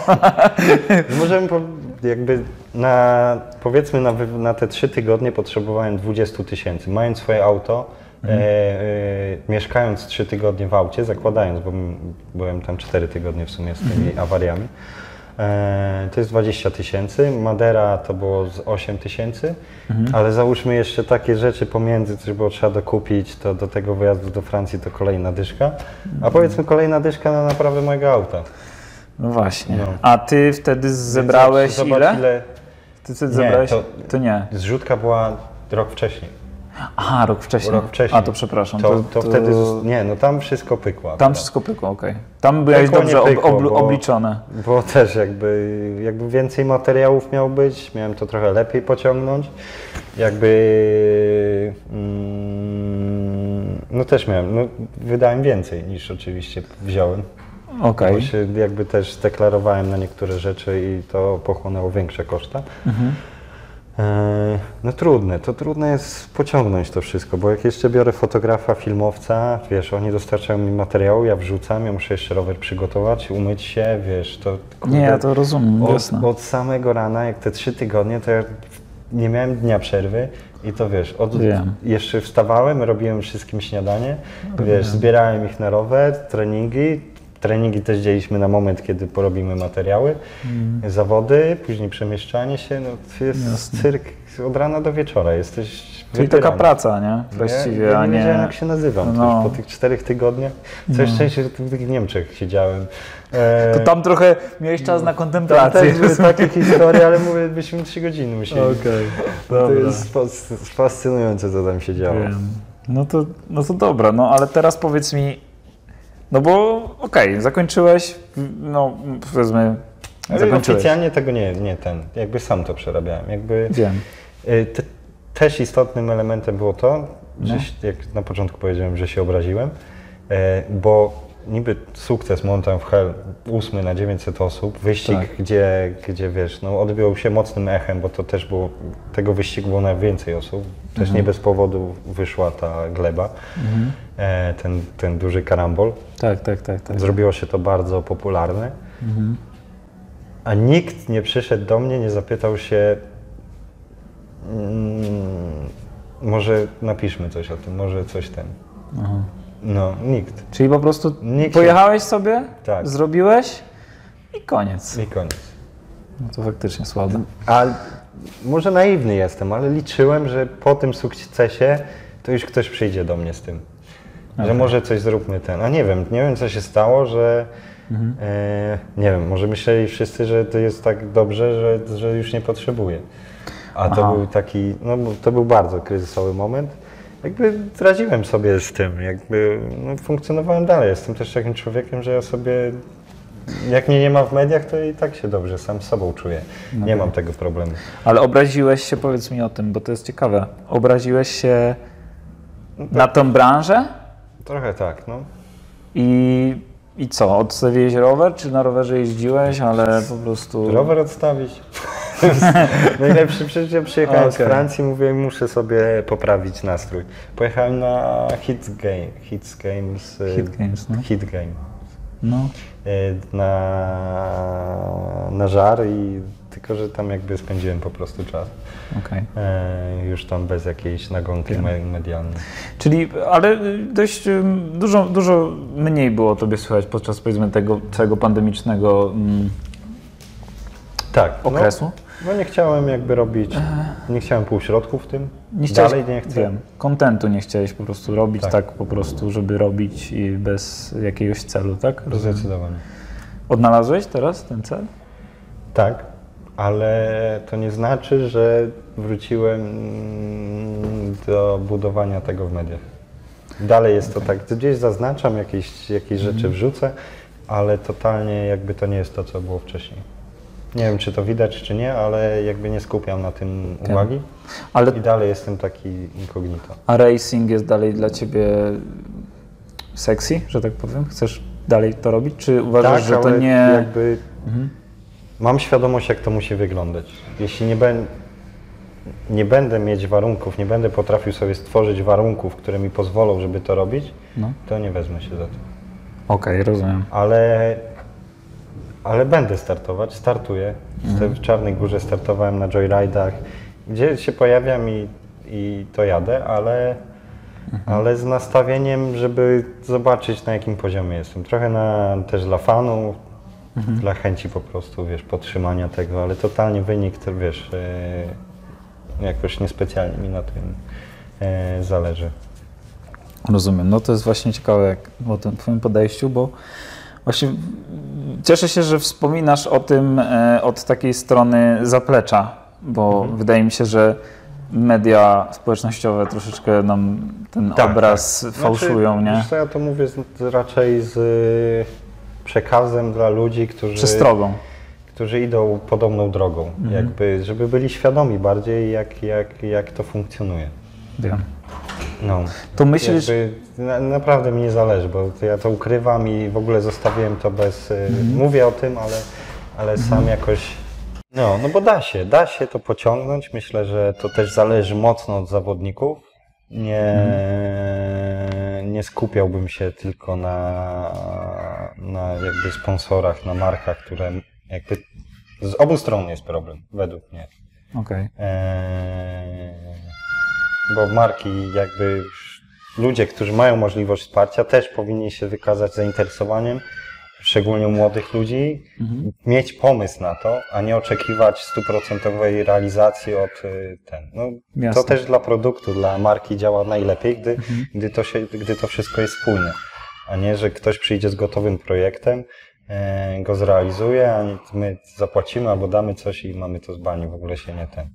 Możemy po, jakby na, powiedzmy na, na te trzy tygodnie potrzebowałem 20 tysięcy. Mając swoje auto, Mhm. e, e, mieszkając trzy tygodnie w aucie, zakładając, bo byłem tam cztery tygodnie w sumie z tymi Mhm. awariami, e, to jest 20 tysięcy. Madera to było z 8 tysięcy, Mhm. ale załóżmy jeszcze takie rzeczy pomiędzy, coś było trzeba dokupić, to do tego wyjazdu do Francji to kolejna dyszka, a Mhm. powiedzmy kolejna dyszka na naprawę mojego auta. No właśnie. No. A ty wtedy zebrałeś Zobacz, ile? ile? Ty zebrałeś? to- to nie. Zrzutka była rok wcześniej. Aha, rok wcześniej. Rok wcześniej. A to przepraszam. To, to, wtedy. zos- Nie, no tam wszystko pykło. Tam wszystko pykło, okej. Tam byłeś Pykło, dobrze ob, pykło, ob, bo- obliczone. Bo też jakby, jakby więcej materiałów miał być, miałem to trochę lepiej pociągnąć. Jakby. Mm, no też miałem, no wydałem więcej niż oczywiście wziąłem. Bo się jakby też deklarowałem na niektóre rzeczy i to pochłonęło większe koszta. Mhm. E, No trudne, to trudne jest pociągnąć to wszystko, bo jak jeszcze biorę fotografa, filmowca, wiesz, oni dostarczają mi materiału, ja wrzucam, ja muszę jeszcze rower przygotować, umyć się, wiesz, to kurde, Nie, ja to rozumiem, jasne. od, od samego rana, jak te trzy tygodnie, to ja nie miałem dnia przerwy i to wiesz, od, Wiem. jeszcze wstawałem, robiłem wszystkim śniadanie, wiesz, zbierałem ich na rower, treningi, treningi też dzieliśmy na moment, kiedy porobimy materiały, Mm. zawody, później przemieszczanie się, no to jest Jasne. cyrk od rana do wieczora, jesteś Czyli taka praca, nie? Właściwie, ja, ja a nie nie... wiedziałem jak się nazywam, No. no. po tych czterech tygodniach. Całe szczęście, że w tych Niemczech siedziałem. E, To tam trochę miałeś czas na tam kontemplację. też były takie historie, ale mówię, byśmy trzy godziny musieli. Okej, No to jest fas- fascynujące, co tam się działo. No to, no to dobra, no ale teraz powiedz mi, no bo okej, zakończyłeś, no powiedzmy, Ale zakończyłeś. oficjalnie tego nie, nie ten, jakby sam to przerabiałem. Jakby Wiem. y, te, też istotnym elementem było to, że No. się, jak na początku powiedziałem, że się obraziłem, e, bo niby sukces Mountain of Hell, ósmy na 900 osób, wyścig, Tak. gdzie, gdzie wiesz, no odbił się mocnym echem, bo to też było, tego wyścigu było najwięcej osób. Też Mhm. nie bez powodu wyszła ta gleba, e, ten, ten duży karambol. Tak, tak, tak, tak. Zrobiło się to bardzo popularne. A nikt nie przyszedł do mnie, nie zapytał się, mm, może napiszmy coś o tym, może coś ten. Aha. No, nikt. Czyli po prostu Nikt pojechałeś sobie, Tak. zrobiłeś i koniec. I koniec. No to faktycznie słabe. A może naiwny jestem, ale liczyłem, że po tym sukcesie to już ktoś przyjdzie do mnie z tym. Że Okej. może coś zróbmy ten. A nie wiem, nie wiem co się stało, że Mhm. e, nie wiem, może myśleli wszyscy, że to jest tak dobrze, że, że już nie potrzebuję. A to Aha. był taki, no to był bardzo kryzysowy moment. Jakby radziłem sobie z tym, jakby no, funkcjonowałem dalej. Jestem też takim człowiekiem, że ja sobie, jak mnie nie ma w mediach, to i tak się dobrze sam sobą czuję. Nie mam tego problemu. Ale obraziłeś się, powiedz mi o tym, bo to jest ciekawe. Obraziłeś się na tą branżę Trochę tak, no. i, i co? Odstawiłeś rower, czy na rowerze jeździłeś, ale po prostu... Rower odstawić. Najlepszy, przecież ja przyjechałem z Okej. Francji, mówię, muszę sobie poprawić nastrój. Pojechałem na Hits Game, Hits Games. y, Hit Games, no. Hit Game. No. y, Na, na żar i tylko, że tam jakby spędziłem po prostu czas. Okej. E, już tam bez jakiejś nagonki Wiem. medialnej. Czyli, ale dość dużo, dużo mniej było tobie słychać podczas powiedzmy tego całego pandemicznego mm, Tak. okresu. No, no nie chciałem jakby robić, nie chciałem półśrodków w tym. Nie chciałeś, Dalej nie chcę. Wiem, kontentu nie chciałeś po prostu robić tak. Tak. po prostu, żeby robić i bez jakiegoś celu, tak? Rozumiem. Zdecydowanie. Odnalazłeś teraz ten cel? Tak, ale to nie znaczy, że wróciłem do budowania tego w mediach. Dalej jest to tak, gdzieś zaznaczam, jakieś, jakieś rzeczy wrzucę, ale totalnie jakby to nie jest to, co było wcześniej. Nie wiem, czy to widać, czy nie, ale jakby nie skupiam na tym Tak. uwagi Ale, i dalej jestem taki incognito. a racing jest dalej dla ciebie sexy, że tak powiem? Chcesz dalej to robić? Czy uważasz, że to Tak, nie... jakby mam świadomość, jak to musi wyglądać. Jeśli nie, nie będę mieć warunków, nie będę potrafił sobie stworzyć warunków, które mi pozwolą, żeby to robić, No. to nie wezmę się za to. Okej, rozumiem. Ale, ale będę startować, startuję. Jestem w Czarnej Górze startowałem na joyridach, gdzie się pojawiam i, i to jadę, ale, ale z nastawieniem, żeby zobaczyć na jakim poziomie jestem. Trochę na, też dla fanów, dla chęci po prostu, wiesz, podtrzymania tego, ale totalnie wynik, to wiesz, e, jakoś niespecjalnie mi na tym e, zależy. Rozumiem. No to jest właśnie ciekawe jak, o tym twoim podejściu, bo właśnie Cieszę się, że wspominasz o tym e, od takiej strony zaplecza, bo Mhm. wydaje mi się, że media społecznościowe troszeczkę nam ten Tak, obraz tak. fałszują, znaczy, nie? Wiesz co, ja to mówię z, raczej z przekazem dla ludzi, którzy, Przestrogą. którzy idą podobną drogą. Mhm. Jakby, żeby byli świadomi bardziej, jak, jak, jak to funkcjonuje. Wiem. No. To myślisz, Jakby, na, naprawdę mi nie zależy, bo ja to ukrywam i w ogóle zostawiłem to bez. y, Mhm. Mówię o tym, ale, ale sam jakoś. No, no bo da się, da się to pociągnąć. Myślę, że to też zależy mocno od zawodników. Nie, Mhm. Nie skupiałbym się tylko na, na jakby sponsorach, na markach, które jakby z obu stron jest problem, według mnie. okej, Eee, bo marki, jakby ludzie, którzy mają możliwość wsparcia, też powinni się wykazać zainteresowaniem, szczególnie u młodych ludzi, Mhm. mieć pomysł na to, a nie oczekiwać stuprocentowej realizacji od y, ten. No, Jasne. to też dla produktu, dla marki działa najlepiej, gdy, Mhm. gdy, to się, gdy to wszystko jest spójne, a nie, że ktoś przyjdzie z gotowym projektem, e, go zrealizuje, a my zapłacimy albo damy coś i mamy to z bani, w ogóle się nie ten.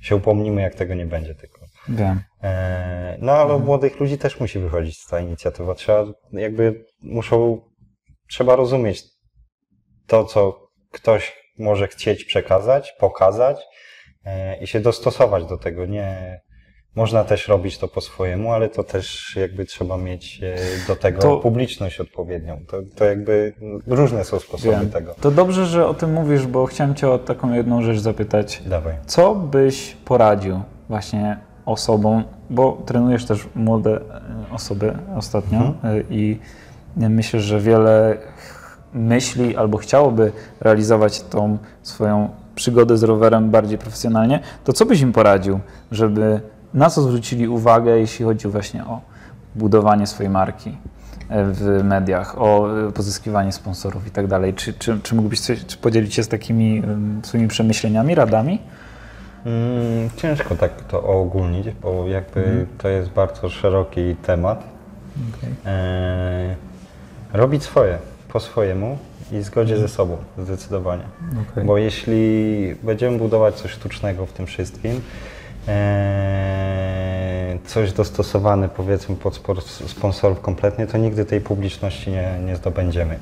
Się upomnimy, jak tego nie będzie tylko. E, No ale u młodych ludzi też musi wychodzić ta inicjatywa. Trzeba jakby muszą, trzeba rozumieć to, co ktoś może chcieć przekazać, pokazać e, i się dostosować do tego. Nie, można też robić to po swojemu, ale to też jakby trzeba mieć e, do tego To- publiczność odpowiednią. To, to jakby różne są sposoby wiem. tego. To dobrze, że o tym mówisz, bo chciałem Cię o taką jedną rzecz zapytać. Dawaj. Co byś poradził właśnie osobom, bo trenujesz też młode e, osoby ostatnio Mhm. i myślę, że wiele myśli albo chciałoby realizować tą swoją przygodę z rowerem bardziej profesjonalnie, to co byś im poradził, żeby na co zwrócili uwagę, jeśli chodzi właśnie o budowanie swojej marki e, w mediach, o e, pozyskiwanie sponsorów i tak dalej. Czy, czy, czy mógłbyś coś, czy podzielić się z takimi swoimi przemyśleniami, radami? Mm, ciężko tak to ogólnić, bo jakby to jest bardzo szeroki temat. E, robić swoje, po swojemu i zgodzie ze sobą, zdecydowanie. Okej. Bo jeśli będziemy budować coś sztucznego w tym wszystkim, e, coś dostosowane powiedzmy pod sponsorów kompletnie, to nigdy tej publiczności nie, nie zdobędziemy.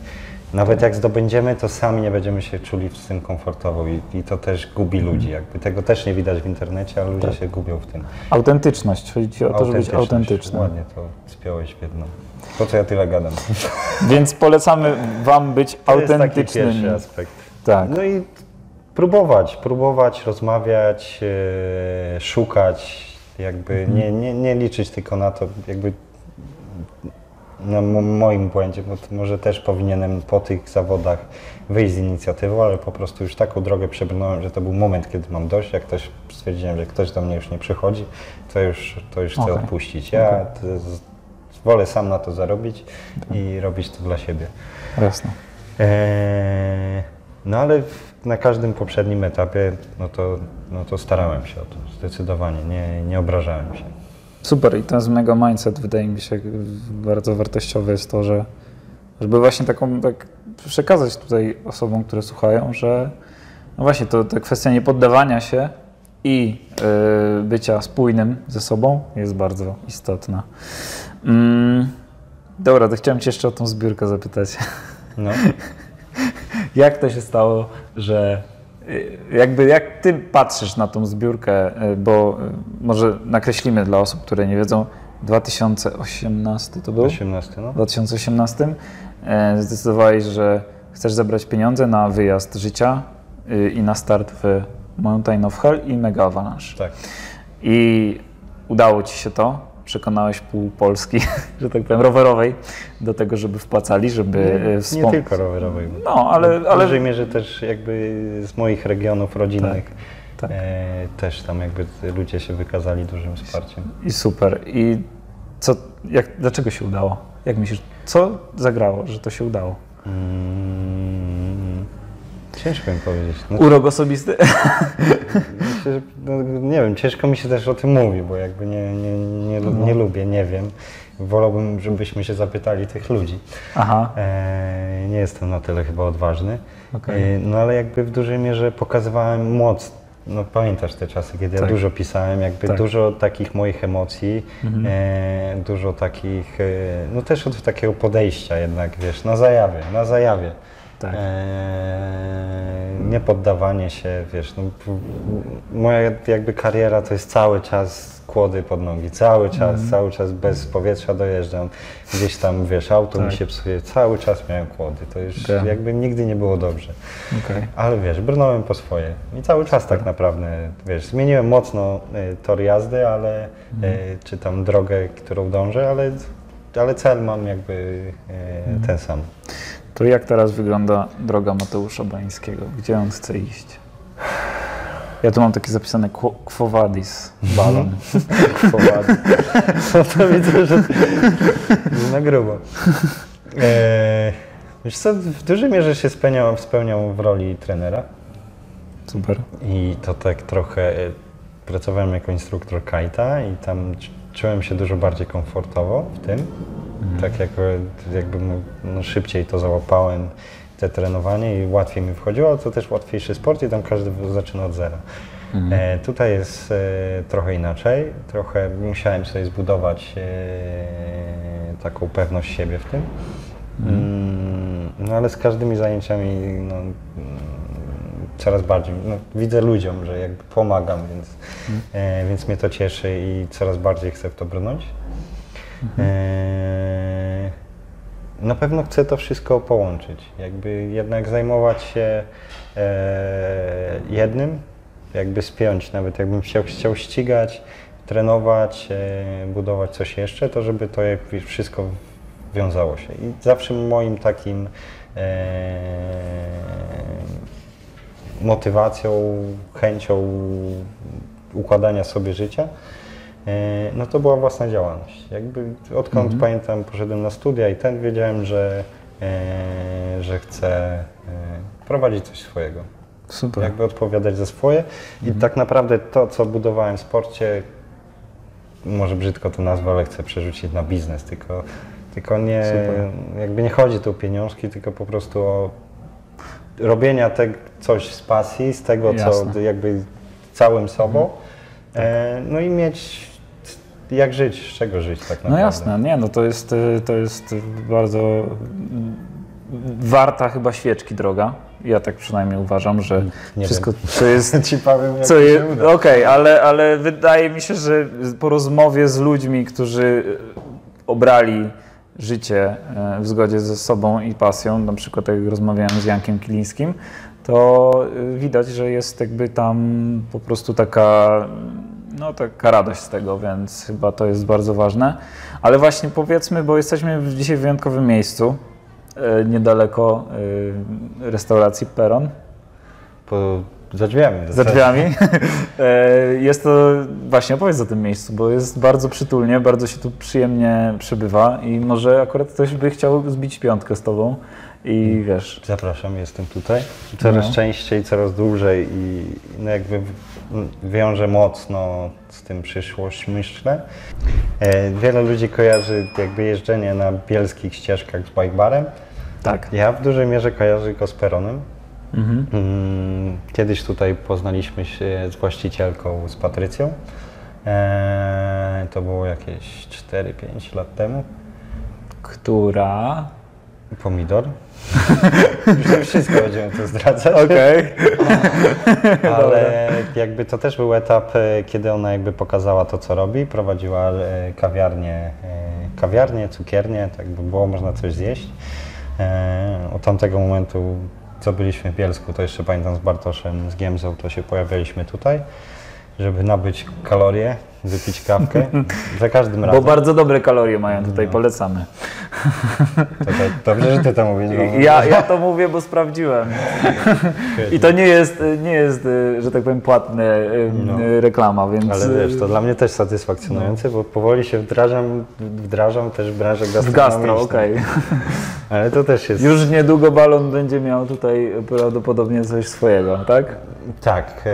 Nawet jak zdobędziemy, to sami nie będziemy się czuli z tym komfortowo i, i to też gubi ludzi. Jakby tego też nie widać w internecie, ale ludzie się gubią w tym. Autentyczność. Chodzi ci o to, żeby być autentycznym. Ładnie to spiąłeś w jedno. Po co ja tyle gadam? Więc polecamy Wam być To jest taki pierwszy aspekt. Tak. No i próbować, próbować, rozmawiać, e, szukać, jakby Mhm. nie, nie, nie liczyć tylko na to, jakby na mo- moim błędzie, bo może też powinienem po tych zawodach wyjść z inicjatywą, ale po prostu już taką drogę przebrnąłem, że to był moment, kiedy mam dość, jak ktoś stwierdziłem, że ktoś do mnie już nie przychodzi, to już, to już chcę Okej. odpuścić. Ja to z- wolę sam na to zarobić i robić to dla siebie. Jasne. Eee, no ale w, na każdym poprzednim etapie, no to, no to starałem się o to, zdecydowanie, nie, nie obrażałem się. Super i ten z mega mindset wydaje mi się bardzo wartościowe jest to, że żeby właśnie taką tak przekazać tutaj osobom, które słuchają, że no właśnie to ta kwestia niepoddawania się i y, bycia spójnym ze sobą jest bardzo istotna. Mm, dobra, to chciałem Cię jeszcze o tą zbiórkę zapytać. No, Jak to się stało, że jakby jak ty patrzysz na tą zbiórkę, y, bo y, może nakreślimy dla osób, które nie wiedzą, 2018 to był? 18, no. W 2018 e, zdecydowałeś, że chcesz zebrać pieniądze na wyjazd życia y, i na start w Mountain of Hell i Mega Avalanche. Tak. I udało ci się to. Przekonałeś pół Polski, że tak powiem, rowerowej do tego, żeby wpłacali, żeby e, Nie wspom- tylko rowerowej. No, ale, W ale dużej mierze też jakby z moich regionów rodzinnych tak. E, też tam jakby ludzie się wykazali dużym wsparciem. i super. I co, jak, dlaczego się udało? Jak myślisz, co zagrało, że to się udało? Mm, Ciężko mi powiedzieć. No, Urok osobisty? myślę, że, no, nie wiem, ciężko mi się też o tym mówi, bo jakby nie, nie, nie, lu- nie lubię, nie wiem. Wolałbym, żebyśmy się zapytali tych ludzi. Aha, E, nie jestem na tyle chyba odważny. Okej. E, no ale jakby w dużej mierze pokazywałem moc. No pamiętasz te czasy, kiedy Tak. ja dużo pisałem, jakby Tak. dużo takich moich emocji, e, dużo takich, e, no też od takiego podejścia jednak, wiesz, na zajawie, na zajawie. Tak. E, nie poddawanie się, wiesz, no, moja jakby kariera to jest cały czas kłody pod nogi, cały czas, cały czas bez powietrza dojeżdżam, gdzieś tam, wiesz, auto mi Tak. się psuje, cały czas miałem kłody, to już Tak. jakby nigdy nie było dobrze. Okej. Ale wiesz, brnąłem po swoje i cały czas tak naprawdę, wiesz, zmieniłem mocno y, tor jazdy, ale, y, czy tam drogę, którą dążę, ale, ale cel mam jakby y, ten sam. To jak teraz wygląda droga Mateusza Bańskiego? Gdzie on chce iść? Ja tu mam takie zapisane Quo- Vadis, balon. No to widzę, że na grubo. E, wiesz co, w dużej mierze się spełniał, spełniał w roli trenera Super. i to tak trochę, e, pracowałem jako instruktor kajta i tam czułem się dużo bardziej komfortowo w tym. Tak jako, jakby mu- no, szybciej to załapałem, te trenowanie i łatwiej mi wchodziło, ale to też łatwiejszy sport i tam każdy zaczyna od zera. E, tutaj jest e, trochę inaczej, trochę musiałem sobie zbudować e, taką pewność siebie w tym. Mm, no ale z każdymi zajęciami no, coraz bardziej no, widzę ludziom, że jakby pomagam, więc, e, więc mnie to cieszy i coraz bardziej chcę w to brnąć. E, na pewno chcę to wszystko połączyć. Jakby jednak zajmować się e, jednym, jakby spiąć, nawet jakbym chciał, chciał ścigać, trenować, e, budować coś jeszcze, to żeby to jakby wszystko wiązało się. I zawsze moim takim e, motywacją, chęcią układania sobie życia, e, no to była własna działalność. Jakby odkąd pamiętam, poszedłem na studia i ten wiedziałem, że, e, że chcę e, prowadzić coś swojego. Super. Jakby odpowiadać za swoje i tak naprawdę to, co budowałem w sporcie, może brzydko to nazwę, ale chcę przerzucić na biznes, tylko, tylko nie, Super. jakby nie chodzi tu o pieniążki, tylko po prostu o robienia te, coś z pasji, z tego, co Jasne. jakby całym sobą, e, no i mieć jak żyć, z czego żyć tak naprawdę. No jasne, nie, no to jest, y, to jest bardzo warta chyba świeczki droga. Ja tak przynajmniej uważam, że Nie wszystko, co jest Ci powiem, Co je. Okej, ale, ale wydaje mi się, że po rozmowie z ludźmi, którzy e, obrali życie e, w zgodzie ze sobą i pasją, na przykład tak jak rozmawiałem z Jankiem Kilińskim, to e, widać, że jest jakby tam po prostu taka, no, taka radość z tego, więc chyba to jest bardzo ważne. Ale właśnie powiedzmy, bo jesteśmy dzisiaj w wyjątkowym miejscu, e, niedaleko restauracji Peron. Po, za drzwiami. Za drzwiami. E, jest to, właśnie opowiedz o tym miejscu, bo jest bardzo przytulnie, bardzo się tu przyjemnie przebywa i może akurat ktoś by chciał zbić piątkę z tobą i wiesz, Zapraszam, jestem tutaj. Coraz No. częściej, coraz dłużej i no jakby w- wiążę mocno z tym przyszłość, myślę. E, Wiele ludzi kojarzy jakby jeżdżenie na bielskich ścieżkach z bikebarem. tak. Ja w dużej mierze kojarzę go z peronem. Mhm. Mm, Kiedyś tutaj poznaliśmy się z właścicielką, z Patrycją. E, To było jakieś 4-5 lat temu. Która... Pomidor. Wszystko będziemy tu zdradzać. Okej. Ale jakby to też był etap, e, kiedy ona jakby pokazała to, co robi. Prowadziła e, kawiarnię, kawiarnię, cukiernię, tak by było można coś zjeść. Od tamtego momentu, co byliśmy w Bielsku, to jeszcze pamiętam z Bartoszem, z Giemzą, to się pojawialiśmy tutaj, żeby nabyć kalorie, wypić kawkę. Za każdym Bo razem. bardzo dobre kalorie mają tutaj, polecamy. To, to, dobrze, że ty to mówisz. bo- Ja, ja to mówię, bo sprawdziłem. I to nie jest, nie jest że tak powiem, płatna No. reklama, więc... Ale wiesz, to dla mnie też satysfakcjonujące, bo powoli się wdrażam, wdrażam też w branżę W gastronomiczną. gastro, okej. Ale to też jest... Już niedługo balon będzie miał tutaj prawdopodobnie coś swojego, tak? Tak. E,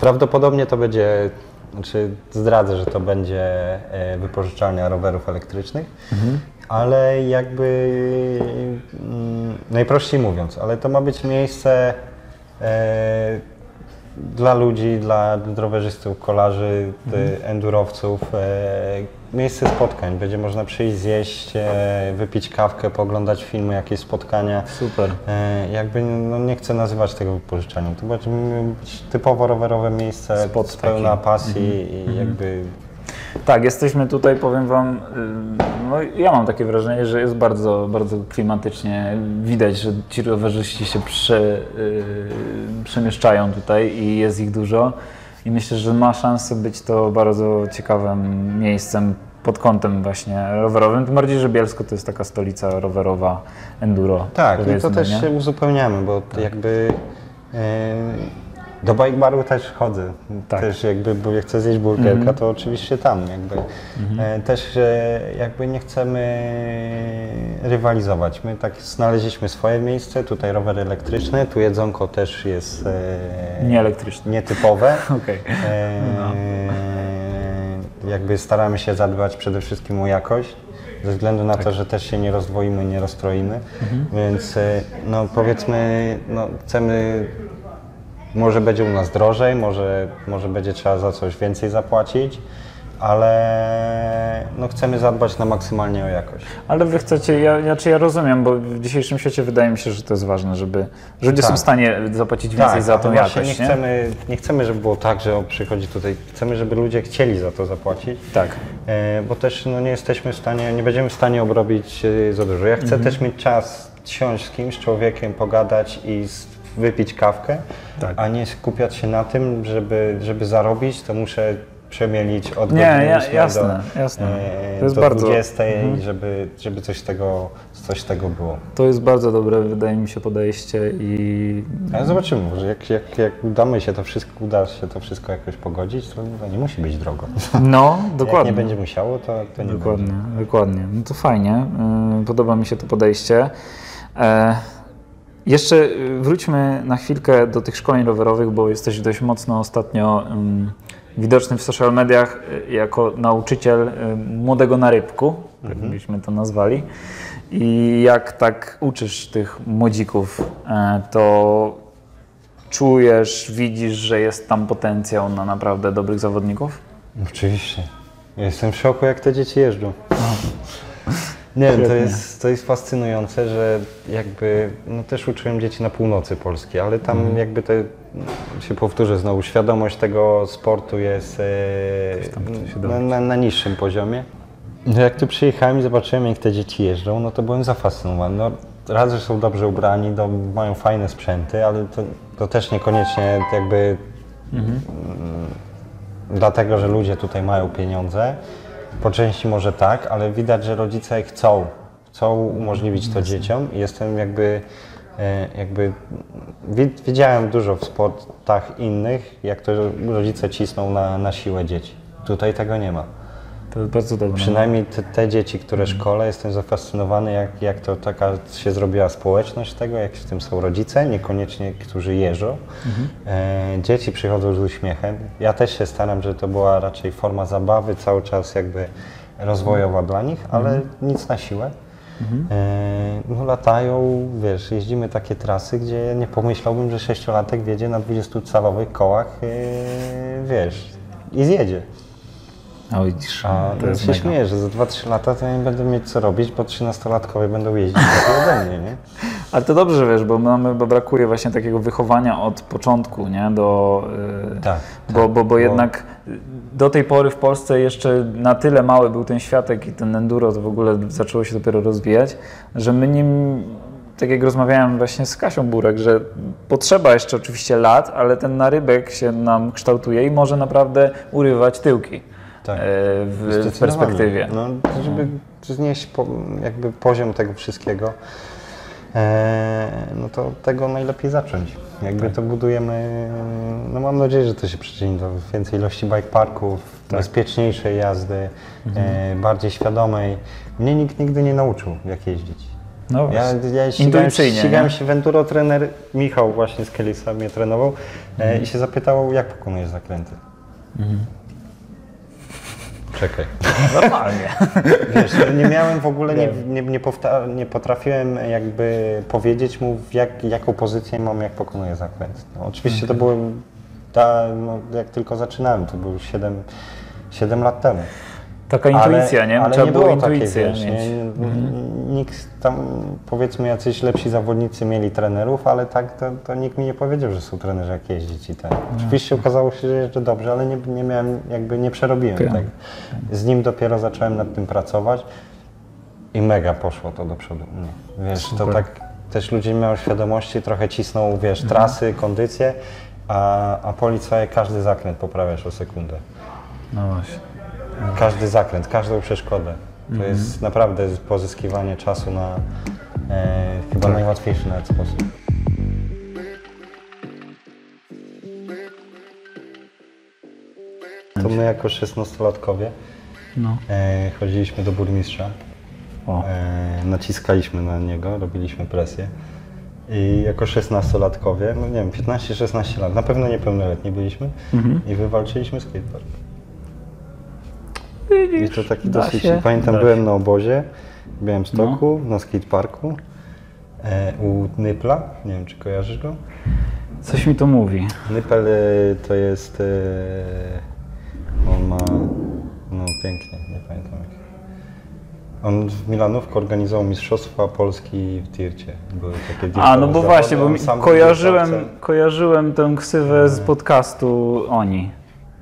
prawdopodobnie to będzie, znaczy zdradzę, że to będzie e, wypożyczalnia rowerów elektrycznych, ale jakby mm, najprościej mówiąc, ale to ma być miejsce e, dla ludzi, dla rowerzystów, kolarzy, e, endurowców, e, miejsce spotkań. Będzie można przyjść, zjeść, e, wypić kawkę, pooglądać filmy, jakieś spotkania. Super. E, Jakby no nie chcę nazywać tego wypożyczalnią. To będzie być typowo rowerowe miejsce, Spot pełna taki. pasji i jakby Tak, jesteśmy tutaj, powiem Wam, y, no ja mam takie wrażenie, że jest bardzo, bardzo klimatycznie. Widać, że ci rowerzyści się prze, y, przemieszczają tutaj i jest ich dużo. I myślę, że ma szansę być to bardzo ciekawym miejscem pod kątem właśnie rowerowym. Tym bardziej, że Bielsko to jest taka stolica rowerowa, enduro. Tak, i to też nie? się uzupełniamy, bo jakby e, do bike baru też chodzę. Tak. Też jakby, bo jak chcę zjeść burgerka, to oczywiście tam jakby. E, też e, jakby nie chcemy rywalizować. My tak znaleźliśmy swoje miejsce, tutaj rowery elektryczne, tu jedzonko też jest e, Nieelektryczny. nietypowe. Okej. E, Jakby staramy się zadbać przede wszystkim o jakość, ze względu na to, że też się nie rozdwoimy, nie rozstroimy. Więc e, no powiedzmy, no, chcemy, może będzie u nas drożej, może, może będzie trzeba za coś więcej zapłacić, ale no, chcemy zadbać na maksymalnie o jakość. Ale wy chcecie, ja, znaczy ja rozumiem, bo w dzisiejszym świecie wydaje mi się, że to jest ważne, żeby że ludzie Tak. są w stanie zapłacić więcej za tą jakość, nie nie? chcemy, nie chcemy, żeby było tak, że przychodzi tutaj, chcemy, żeby ludzie chcieli za to zapłacić. Tak. E, bo też no, nie jesteśmy w stanie, nie będziemy w stanie obrobić e, za dużo. Ja chcę Mhm. też mieć czas siąść z kimś, człowiekiem, pogadać i wypić kawkę, Tak. a nie skupiać się na tym, żeby, żeby zarobić, to muszę przemielić od Nie, godziny ja- 8 jasne, do, jasne. e, To jest do bardzo- 20, Mhm. żeby, żeby coś, tego, coś tego było. To jest bardzo dobre, wydaje mi się, podejście i Ale zobaczymy, może jak, jak, jak udamy się to wszystko, uda się to wszystko jakoś pogodzić, to, nie musi być drogo. no, Jak dokładnie. nie będzie musiało, to, to nie Dokładnie, będzie. dokładnie. No to fajnie. Yy, Podoba mi się to podejście. E, jeszcze y, wróćmy na chwilkę do tych szkoleń rowerowych, bo jesteś dość mocno ostatnio ym, widoczny w social mediach y, jako nauczyciel y, młodego na rybku, tak byśmy to nazwali. I jak tak uczysz tych młodzików, e, to czujesz, widzisz, że jest tam potencjał na naprawdę dobrych zawodników? Oczywiście. Jestem w szoku, jak te dzieci jeżdżą. Nie to jest, to jest fascynujące, że jakby, no też uczyłem dzieci na północy Polski, ale tam Mhm. jakby to, się powtórzę znowu, świadomość tego sportu jest e, na, na, na niższym poziomie. No jak tu przyjechałem i zobaczyłem, jak te dzieci jeżdżą, no to byłem zafascynowany. No, raz, że są dobrze ubrani, do, mają fajne sprzęty, ale to, to też niekoniecznie jakby dlatego, że ludzie tutaj mają pieniądze. Po części może tak, ale widać, że rodzice chcą, chcą umożliwić to dzieciom jestem jakby, e, jakby wi- widziałem dużo w sportach innych, jak to rodzice cisną na, na siłę dzieci. Tutaj tego nie ma. To jest bardzo dobre. Przynajmniej te, te dzieci, które szkole, jestem zafascynowany, jak, jak to taka się zrobiła społeczność tego, jak w tym są rodzice, niekoniecznie którzy jeżdżą. E, dzieci przychodzą z uśmiechem. Ja też się staram, żeby to była raczej forma zabawy, cały czas jakby rozwojowa dla nich, ale nic na siłę. E, no latają, wiesz, jeździmy takie trasy, gdzie nie pomyślałbym, że sześciolatek wiedzie na 20-calowych kołach, e, wiesz, i zjedzie. A widzisz, A jest się mega. śmieję, że za 2-3 lata to ja nie będę mieć co robić, bo 13-latkowie będą jeździć ode mnie, nie? Ale to dobrze, wiesz, bo mamy, bo brakuje właśnie takiego wychowania od początku, nie, do... yy, Tak, Bo, bo, bo jednak do tej pory w Polsce jeszcze na tyle mały był ten światek i ten enduro to w ogóle zaczęło się dopiero rozwijać, że my nim, tak jak rozmawiałem właśnie z Kasią Burek, że potrzeba jeszcze oczywiście lat, ale ten narybek się nam kształtuje i może naprawdę urywać tyłki. Tak. e, w, perspektywie. No, żeby znieść po, jakby poziom tego wszystkiego, e, no to tego najlepiej zacząć. Jakby Tak. to budujemy, no mam nadzieję, że to się przyczyni do więcej ilości bike parków, Tak. bezpieczniejszej jazdy, Mhm. e, bardziej świadomej. Mnie nikt nigdy nie nauczył, jak jeździć. No Ja, ja ścigałem, ścigałem się w enduro, trener Michał właśnie z Kelisa mnie trenował Mhm. i się zapytał, jak pokonujesz zakręty. Czekaj. Normalnie. Wiesz, no nie miałem w ogóle, nie, nie, nie, powta- nie potrafiłem jakby powiedzieć mu, jak, jaką pozycję mam, jak pokonuję zakręt. No, oczywiście to było, ta, no, jak tylko zaczynałem, to było 7, 7 lat temu. Taka intuicja, nie? Ale Trzeba nie było było takiej, wiesz, nie, Nikt tam, powiedzmy, jacyś lepsi zawodnicy mieli trenerów, ale tak to, to nikt mi nie powiedział, że są trenerzy jak jeździć i ten. Oczywiście okazało się, że jeżdżę dobrze, ale nie, nie miałem, jakby nie przerobiłem Wiem. tego. Z nim dopiero zacząłem nad tym pracować i mega poszło to do przodu. Nie. Wiesz, to Super. tak też ludzie nie miały świadomości, trochę cisną, wiesz, trasy, kondycje, a, a po Litwaje każdy zakręt poprawiasz o sekundę. No właśnie. Każdy zakręt, każdą przeszkodę. To Mhm. jest naprawdę pozyskiwanie czasu na e, chyba Tak. najłatwiejszy nawet sposób. To my jako 16-latkowie No. e, chodziliśmy do burmistrza, O. e, naciskaliśmy na niego, robiliśmy presję. I jako 16-latkowie, no nie wiem, 15-16 lat, na pewno niepełnoletni byliśmy Mhm. i wywalczyliśmy I to taki da dosyć. się, Pamiętam, da byłem się. na obozie w Białymstoku, na skateparku e, u Nypla. Nie wiem, czy kojarzysz go? Coś mi to mówi. Nypel e, to jest. E, on ma. No pięknie, nie pamiętam jak. On w Milanówku organizował Mistrzostwa Polski w Tircie. Były takie A, no bo zawody, właśnie, bo kojarzyłem, kojarzyłem tę ksywę z podcastu Oni,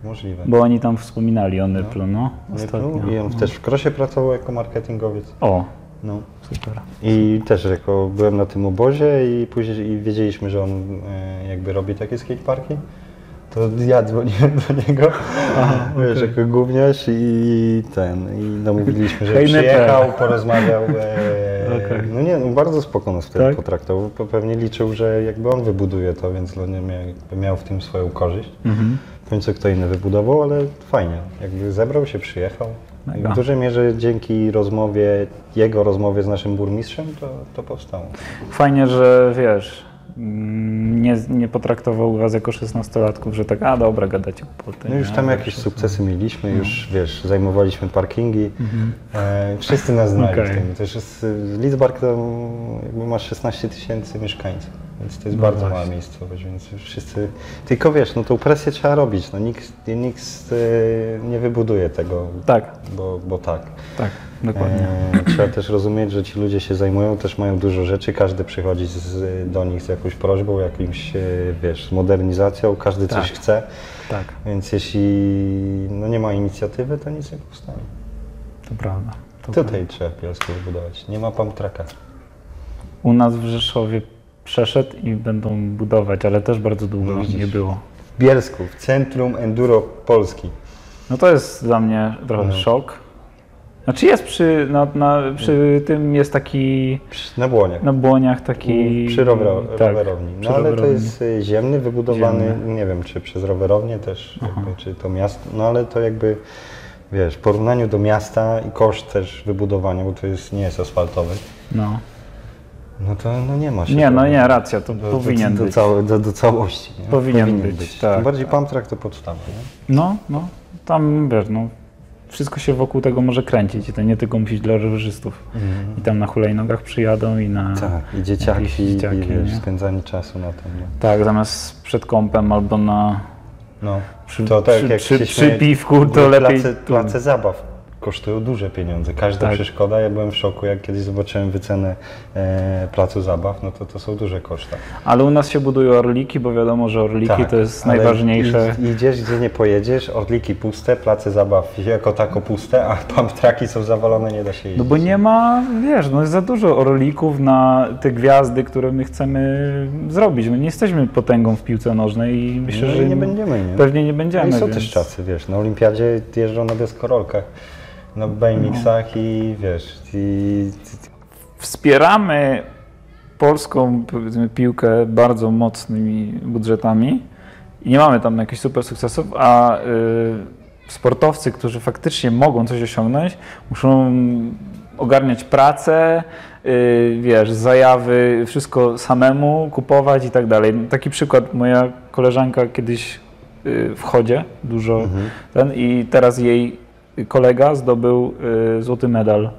Możliwe. bo oni tam wspominali o Nyplu, no, Nyplu ostatnio. I on też w Krosie pracował jako marketingowiec. O, No. super. I też jako byłem na tym obozie i później i wiedzieliśmy, że on e, jakby robi takie skateparki, to ja dzwoniłem do niego, wiesz, jako gówniarz i ten, i namówiliśmy, że przyjechał, porozmawiał. E, Okej. No nie, no bardzo spoko nas wtedy Tak? potraktował, bo pewnie liczył, że jakby on wybuduje to, więc no nie miał, w tym swoją korzyść. Mhm. W końcu kto inny wybudował, ale fajnie, jakby zebrał się, przyjechał. Mega. w dużej mierze dzięki rozmowie, jego rozmowie z naszym burmistrzem to, to powstało. Fajnie, że wiesz, nie, nie potraktował was jako 16-latków, że tak, a dobra, gadacie głupoty. No już tam jakieś sukcesy mieliśmy, już wiesz, zajmowaliśmy parkingi. E, wszyscy nas znali Okej. w tym. Też jest, Lidzbark to jakby ma 16 tysięcy mieszkańców, więc to jest No bardzo właśnie. mała miejscowość, więc wszyscy... Tylko wiesz, no tą presję trzeba robić, no nikt, nikt y, nie wybuduje tego, Tak, bo, bo tak. tak, dokładnie. E, trzeba też rozumieć, że ci ludzie się zajmują, też mają dużo rzeczy, każdy przychodzi z, do nich z jakąś prośbą, jakimś, e, wiesz, modernizacją, każdy coś Tak. chce, Tak, więc jeśli no, nie ma inicjatywy, to nic nie powstanie. to prawda. To Tutaj trzeba Bielsku wybudować, nie ma pump tracka. U nas w Rzeszowie przeszedł i będą budować, ale też bardzo długo No nie było. W Bielsku, w centrum enduro Polski. No to jest dla mnie trochę No. szok. Znaczy jest przy, na, na, przy tym jest taki Na Błoniach. na błoniach taki... Przy tak, rowerowni. No ale to rowerowni. jest y, ziemny, wybudowany, Ziemny. nie wiem czy przez rowerownię też, jakby, czy to miasto, no ale to jakby, wiesz, w porównaniu do miasta i koszt też wybudowania, bo to jest, nie jest asfaltowy, No. No to no nie ma się. Nie, no problemu. nie, racja, to do, powinien do, do, być. całe, do, do całości. Nie? Powinien być, tak, Tym bardziej tak. pump track to podstawa. Nie? No, no, tam wiesz, no, wszystko się wokół tego może kręcić i to nie tylko musi dla rowerzystów. I tam na hulajnogach przyjadą i na... Tak, i dzieciaki, dzieciaki, i wiesz, nie? spędzanie czasu na tym. Nie? Tak, zamiast przed kąpem albo na... No, Przy, to tak przy, jak przy, przy piwku to lepiej... Place, place zabaw kosztują duże pieniądze. Każda Tak. przeszkoda, ja byłem w szoku, jak kiedyś zobaczyłem wycenę e, placu zabaw, no to to są duże koszta. Ale u nas się budują orliki, bo wiadomo, że orliki Tak, to jest najważniejsze. id- Idziesz, gdzie nie pojedziesz, orliki puste, place zabaw jako tako puste, a pump traki są zawalone, nie da się jeździć. No bo nie ma, wiesz, no jest za dużo orlików na te gwiazdy, które my chcemy zrobić. My nie jesteśmy potęgą w piłce nożnej i myślę, No i że nie będziemy, nie? pewnie nie No będziemy. i są więc... też czasy, wiesz, na olimpiadzie jeżdżą na deskorolkach, na BMX-ach i wiesz, i Wspieramy polską powiedzmy, piłkę bardzo mocnymi budżetami i nie mamy tam jakichś super sukcesów, a y, sportowcy, którzy faktycznie mogą coś osiągnąć, muszą ogarniać pracę, y, wiesz, zajawy, wszystko samemu kupować i tak dalej. Taki przykład, moja koleżanka kiedyś y, w chodzie dużo ten i teraz jej kolega zdobył y, złoty medal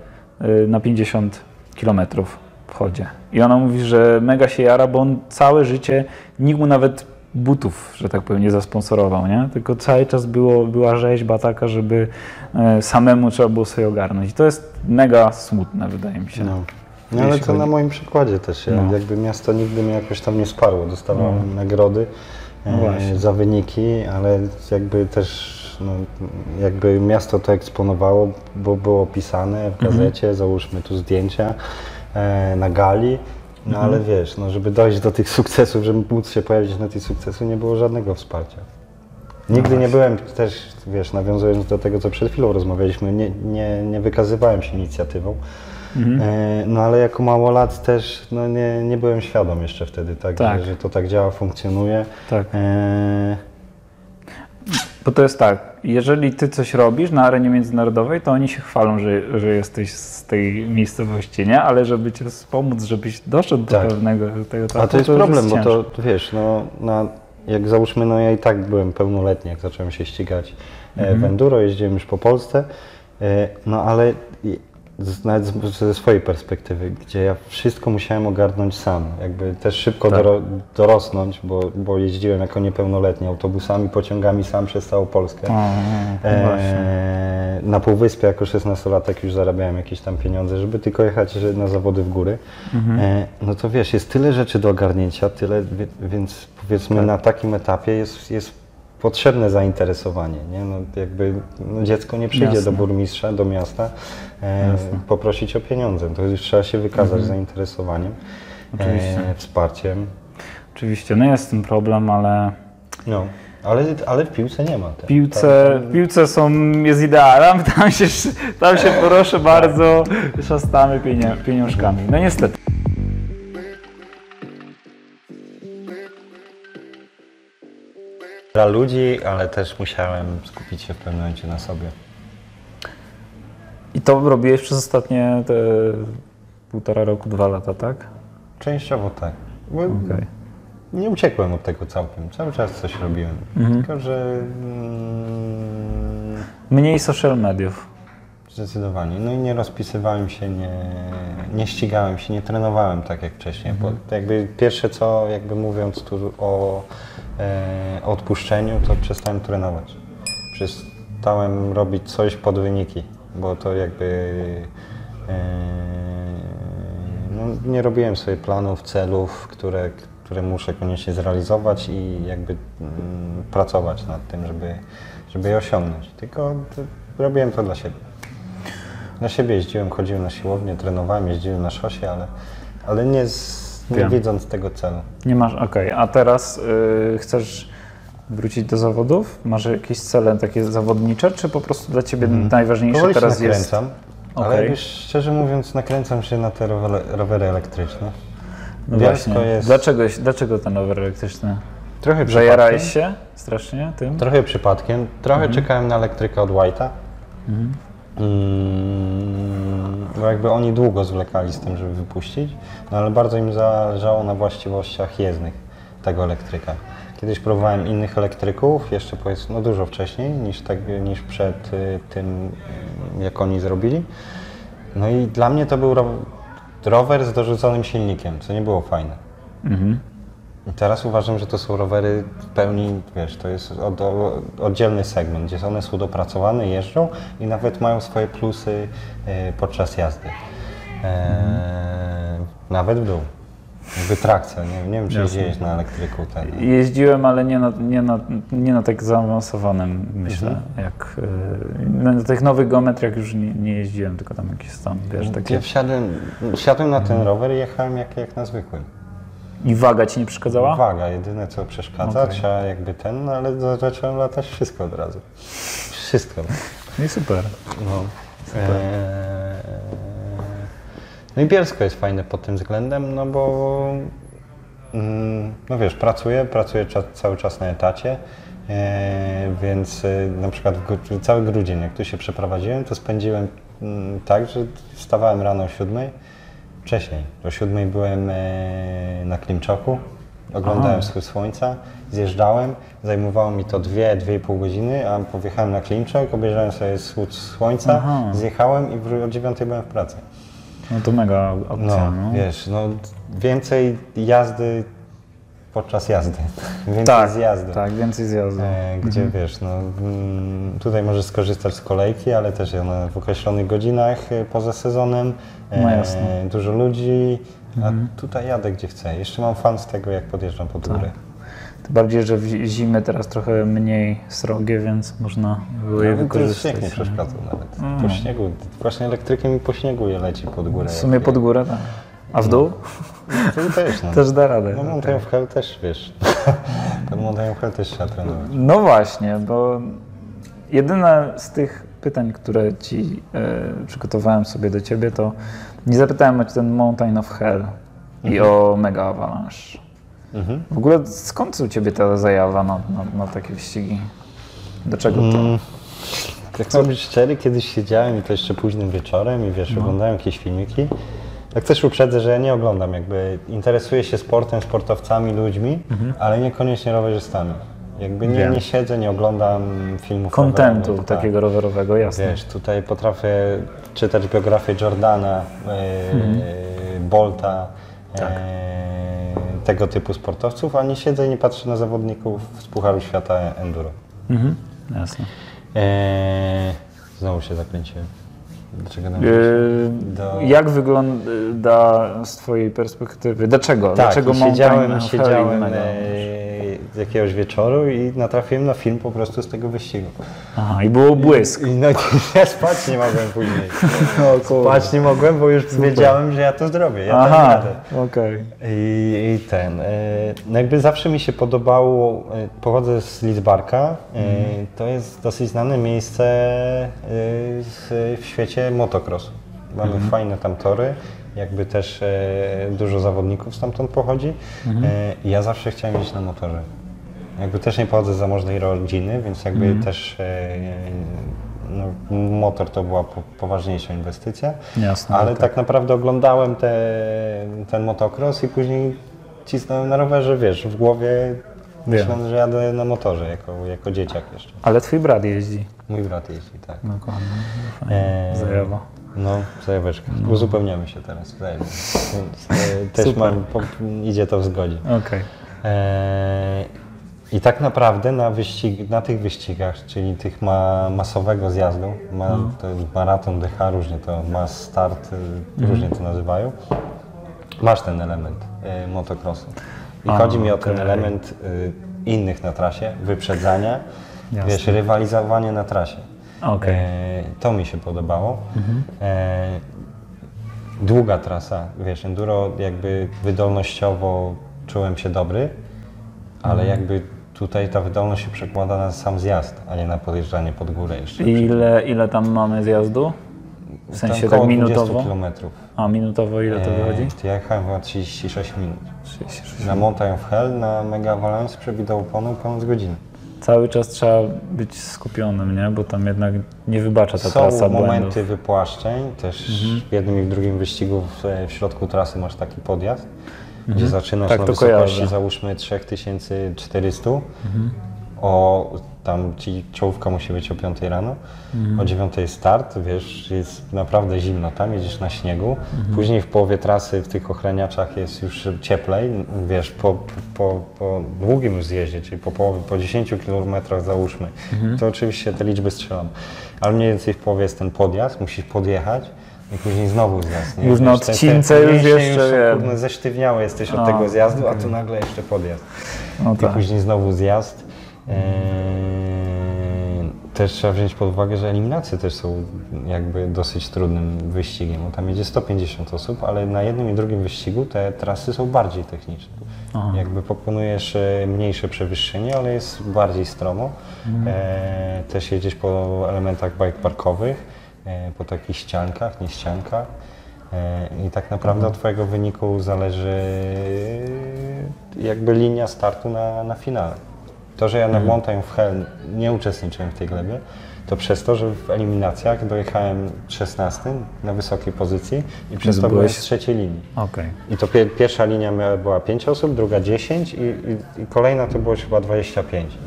y, na 50 kilometrów w chodzie. I ona mówi, że mega się jara, bo on całe życie, nikt mu nawet butów, że tak powiem, nie zasponsorował, nie? Tylko cały czas było, była rzeźba taka, żeby e, samemu trzeba było sobie ogarnąć. I to jest mega smutne, wydaje mi się. no. No ale to na moim przykładzie też, No. jakby miasto nigdy mnie jakoś tam nie sparło, dostawałem nagrody No e, za wyniki, ale jakby też no, jakby miasto to eksponowało, bo było opisane w Mhm. gazecie, załóżmy tu zdjęcia e, na gali, no Mhm. ale wiesz, no, żeby dojść do tych sukcesów, żeby móc się pojawić na tych sukcesach, nie było żadnego wsparcia. No Nigdy nie byłem też, wiesz, nawiązując do tego, co przed chwilą rozmawialiśmy, nie, nie, nie wykazywałem się inicjatywą. Mhm. E, no ale jako małolat też no, nie, nie byłem świadom jeszcze wtedy, tak, Tak. Że, że to tak działa, funkcjonuje. Tak. E, Bo to jest tak, jeżeli ty coś robisz na arenie międzynarodowej, to oni się chwalą, że, że jesteś z tej miejscowości, nie? Ale żeby ci wspomóc, żebyś doszedł do Tak. pewnego tego a etapu, to jest już problem, bo ciężko. to to wiesz, no, na, jak załóżmy, no ja i tak byłem pełnoletni, jak zacząłem się ścigać Mhm. e, w enduro, jeździłem już po Polsce, e, no ale nawet z, ze swojej perspektywy, gdzie ja wszystko musiałem ogarnąć sam, jakby też szybko Tak. doro, dorosnąć, bo, bo jeździłem jako niepełnoletni autobusami, pociągami sam przez całą Polskę. O, no właśnie. E, na Półwyspie jako 16-latek już zarabiałem jakieś tam pieniądze, żeby tylko jechać na zawody w góry. Mhm. E, no to wiesz, jest tyle rzeczy do ogarnięcia, tyle, więc powiedzmy Tak. na takim etapie jest, jest potrzebne zainteresowanie. Nie? No, jakby no dziecko nie przyjdzie Jasne. do burmistrza, do miasta e, poprosić o pieniądze. To już trzeba się wykazać zainteresowaniem, Mhm. Oczywiście. e, wsparciem. Oczywiście, no jest ten problem, ale No, ale, ale w piłce nie ma. w tego. piłce, Tam- w piłce są, jest idealem, tam się, tam się proszę bardzo szastamy pieniążkami. No niestety. Dla ludzi, ale też musiałem skupić się w pewnym momencie na sobie. I to robiłeś przez ostatnie te półtora roku, dwa lata, tak? Częściowo tak. Okej. Nie uciekłem od tego całkiem. Cały czas coś robiłem. Tylko, że mm, Mniej social mediów. zdecydowanie. No i nie rozpisywałem się, nie, nie ścigałem się, nie trenowałem tak jak wcześniej. Bo jakby pierwsze co, jakby mówiąc tu o e, odpuszczeniu, to przestałem trenować. Przestałem robić coś pod wyniki, bo to jakby e, no, nie robiłem sobie planów, celów, które, które muszę koniecznie zrealizować i jakby mm, pracować nad tym, żeby, żeby je osiągnąć. Tylko robiłem to dla siebie. Dla siebie jeździłem, chodziłem na siłownię, trenowałem, jeździłem na szosie, ale, ale nie, z, nie Wiem. widząc tego celu. Nie masz, okej. A teraz y, chcesz wrócić do zawodów? Masz jakieś cele takie zawodnicze, czy po prostu dla Ciebie najważniejsze Powoli się teraz jest... nakręcam, ale Okej. już szczerze mówiąc nakręcam się na te rowery, rowery elektryczne. No Wielsko właśnie. jest- Dlaczego, dlaczego ten rower elektryczny? Trochę Zajarałeś przypadkiem, się strasznie tym? trochę przypadkiem, trochę Mhm. czekałem na elektrykę od White'a. Mm, bo jakby oni długo zwlekali z tym, żeby wypuścić, no ale bardzo im zależało na właściwościach jezdnych tego elektryka. Kiedyś próbowałem innych elektryków, jeszcze powiedzmy, no dużo wcześniej niż, tak, niż przed y, tym, jak oni zrobili. No i dla mnie to był ro- rower z dorzuconym silnikiem, co nie było fajne. Mhm. Teraz uważam, że to są rowery w pełni, wiesz, to jest od, oddzielny segment, gdzie one są dopracowane, jeżdżą i nawet mają swoje plusy e, podczas jazdy. E, Nawet w dół. Jakby trakcja, nie, nie wiem czy jeździłeś na elektryku ten. Jeździłem, ale nie na, nie na, nie na tak zaawansowanym, myślę, Mhm. jak y, na tych nowych geometriach już nie, nie jeździłem, tylko tam jakieś tam, wiesz, takie... Ja wsiadłem, wsiadłem na ten rower i jechałem jak, jak na zwykłym. I waga ci nie przeszkadzała? Waga, jedyne co przeszkadza, Okej. trzeba jakby ten, no ale za- zacząłem latać wszystko od razu. Wszystko. No i super. No. Eee, no i Bielsko jest fajne pod tym względem, no bo mm, no wiesz, pracuję, pracuję cza, cały czas na etacie, eee, więc e, na przykład gru- cały grudzień, jak tu się przeprowadziłem, to spędziłem mm, tak, że wstawałem rano o siódmej, wcześniej, o siódmej byłem e, na Klimczoku, oglądałem Aha. wschód słońca, zjeżdżałem, zajmowało mi to 2-2,5 godziny, a pojechałem na Klimczok, obejrzałem sobie wschód słońca, Aha. zjechałem i o 9 byłem w pracy. No to mega opcja, No, no. wiesz, no więcej jazdy podczas jazdy, więcej tak, zjazdu. tak, więcej zjazdu. E, gdzie wiesz, no, mm, tutaj możesz skorzystać z kolejki, ale też ona w określonych godzinach e, poza sezonem, e, No jasne. Mhm. dużo ludzi, a tutaj jadę gdzie chcę. Jeszcze mam fan z tego, jak podjeżdżam pod górę. Tym bardziej, że w zimy teraz trochę mniej srogie, więc można było je to wykorzystać. śnieg nie przeszkadzał nawet. Po śniegu, właśnie elektrykiem i po śniegu je leci pod górę. W sumie pod górę, tak. A w dół? Tu też, no. Też da radę. No Mountain of Hell też, wiesz. Ten Mountain of Hell też trzeba trenować. No właśnie, bo jedyne z tych pytań, które ci e, przygotowałem sobie do ciebie, to nie zapytałem o ten Mountain of Hell i o Mega Avalanche. Mhm. W ogóle skąd u ciebie ta zajawa na, na, na takie wyścigi? Do czego to? Mm. Jak mam być szczery, kiedyś siedziałem i to jeszcze późnym wieczorem i wiesz, No. oglądałem jakieś filmiki. Tak też uprzedzę, że ja nie oglądam, jakby interesuję się sportem, sportowcami, ludźmi, ale niekoniecznie rowerzystami. Jakby nie, Mhm. Wiem. nie siedzę, nie oglądam filmów Kontentu rowerowych, tak. takiego rowerowego, jasne. Wiesz, tutaj potrafię czytać biografię Jordana, e, Bolta, e, tego typu sportowców, a nie siedzę i nie patrzę na zawodników z Pucharu Świata Enduro. Mhm. Jasne. E, znowu się zakręciłem. Dlaczego nam Yy, Do- Jak wygląda z Twojej perspektywy? Dlaczego? Tak, Dlaczego siedziałem, siedziałem e, z jakiegoś wieczoru i natrafiłem na film po prostu z tego wyścigu. Aha, i było błysk. I no, ja spać nie mogłem później. No, Spać nie mogłem, bo już wiedziałem, że ja to zrobię. Ja Aha, okej. I, I ten, e, no jakby zawsze mi się podobało, e, pochodzę z Lidzbarka, e, to jest dosyć znane miejsce e, w, świecie motocrossu. Mamy fajne tam tory, jakby też e, dużo zawodników stamtąd pochodzi. E, i ja zawsze chciałem jeździć na motorze. Jakby też nie pochodzę z zamożnej rodziny, więc jakby też e, no, motor to była po, poważniejsza inwestycja. Jasne, Ale tak. tak naprawdę oglądałem te, ten motocross i później cisnąłem na rowerze, wiesz, w głowie myśląc, że jadę na motorze jako, jako dzieciak jeszcze. Ale Twój brat jeździ. Mój brat jeździ, tak. Dokładnie. Zajawa. No, zajaweczka. Uzupełniamy się teraz wzajemnie. Więc, e, też Super. mam, po, idzie to w zgodzie. Okej. Eee, I tak naprawdę na, wyścig, na tych wyścigach, czyli tych ma, masowego zjazdu, ma, No. to jest maraton DH, różnie to ma start, y, Mhm. różnie to nazywają, masz ten element y, motocrossu. I A, chodzi mi o ten element y, innych na trasie, wyprzedzania, Jasne. wiesz, rywalizowanie na trasie. Mhm. E, to mi się podobało. E, długa trasa, wiesz, enduro jakby wydolnościowo czułem się dobry, ale Mhm. jakby tutaj ta wydolność się przekłada na sam zjazd, a nie na podjeżdżanie pod górę jeszcze. Ile, ile tam mamy zjazdu? W sensie tak około 20 minutowo? kilometrów. A minutowo ile to wychodzi? E, ja jechałem chyba 36 minut. 36. Na Mountain of Hell, na Mega Avalanche przebitał oponu ponad godzinę. Cały czas trzeba być skupionym, nie? Bo tam jednak nie wybacza ta Są trasa momenty błędów. Mhm. wypłaszczeń, też w jednym i w drugim wyścigu w, w środku trasy masz taki podjazd, gdzie zaczynasz Tak, na wysokości kojarzę. Mhm. załóżmy 3400, o tam ci czołówka musi być o 5 rano, o 9 start, wiesz, jest naprawdę zimno tam, jedziesz na śniegu, później w połowie trasy w tych ochraniaczach jest już cieplej, wiesz, po, po, po długim już zjeździe, czyli po, połowie, po 10 km załóżmy, to oczywiście te liczby strzelam, ale mniej więcej w połowie jest ten podjazd, musisz podjechać, i później znowu zjazd. Nie? Już na odcince już jeszcze, kurde, zesztywniały jesteś od A, tego zjazdu, a tu nagle jeszcze podjazd. No I tak. później znowu zjazd. Eee, też trzeba wziąć pod uwagę, że eliminacje też są jakby dosyć trudnym wyścigiem. Bo tam jedzie 150 osób, ale na jednym i drugim wyścigu te trasy są bardziej techniczne. Jakby pokonujesz e, mniejsze przewyższenie, ale jest bardziej stromo. Eee, też jedziesz po elementach bike parkowych, po takich ściankach, nie ściankach. E, I tak naprawdę od Twojego wyniku zależy jakby linia startu na, na finale. To, że ja na Mountain w Hell nie uczestniczyłem w tej glebie, to przez to, że w eliminacjach dojechałem 16 na wysokiej pozycji i przez to byłem byłeś- z trzeciej linii. Okej. I to pie, pierwsza linia miała, była 5 osób, druga 10 i, i, i kolejna to było chyba 25.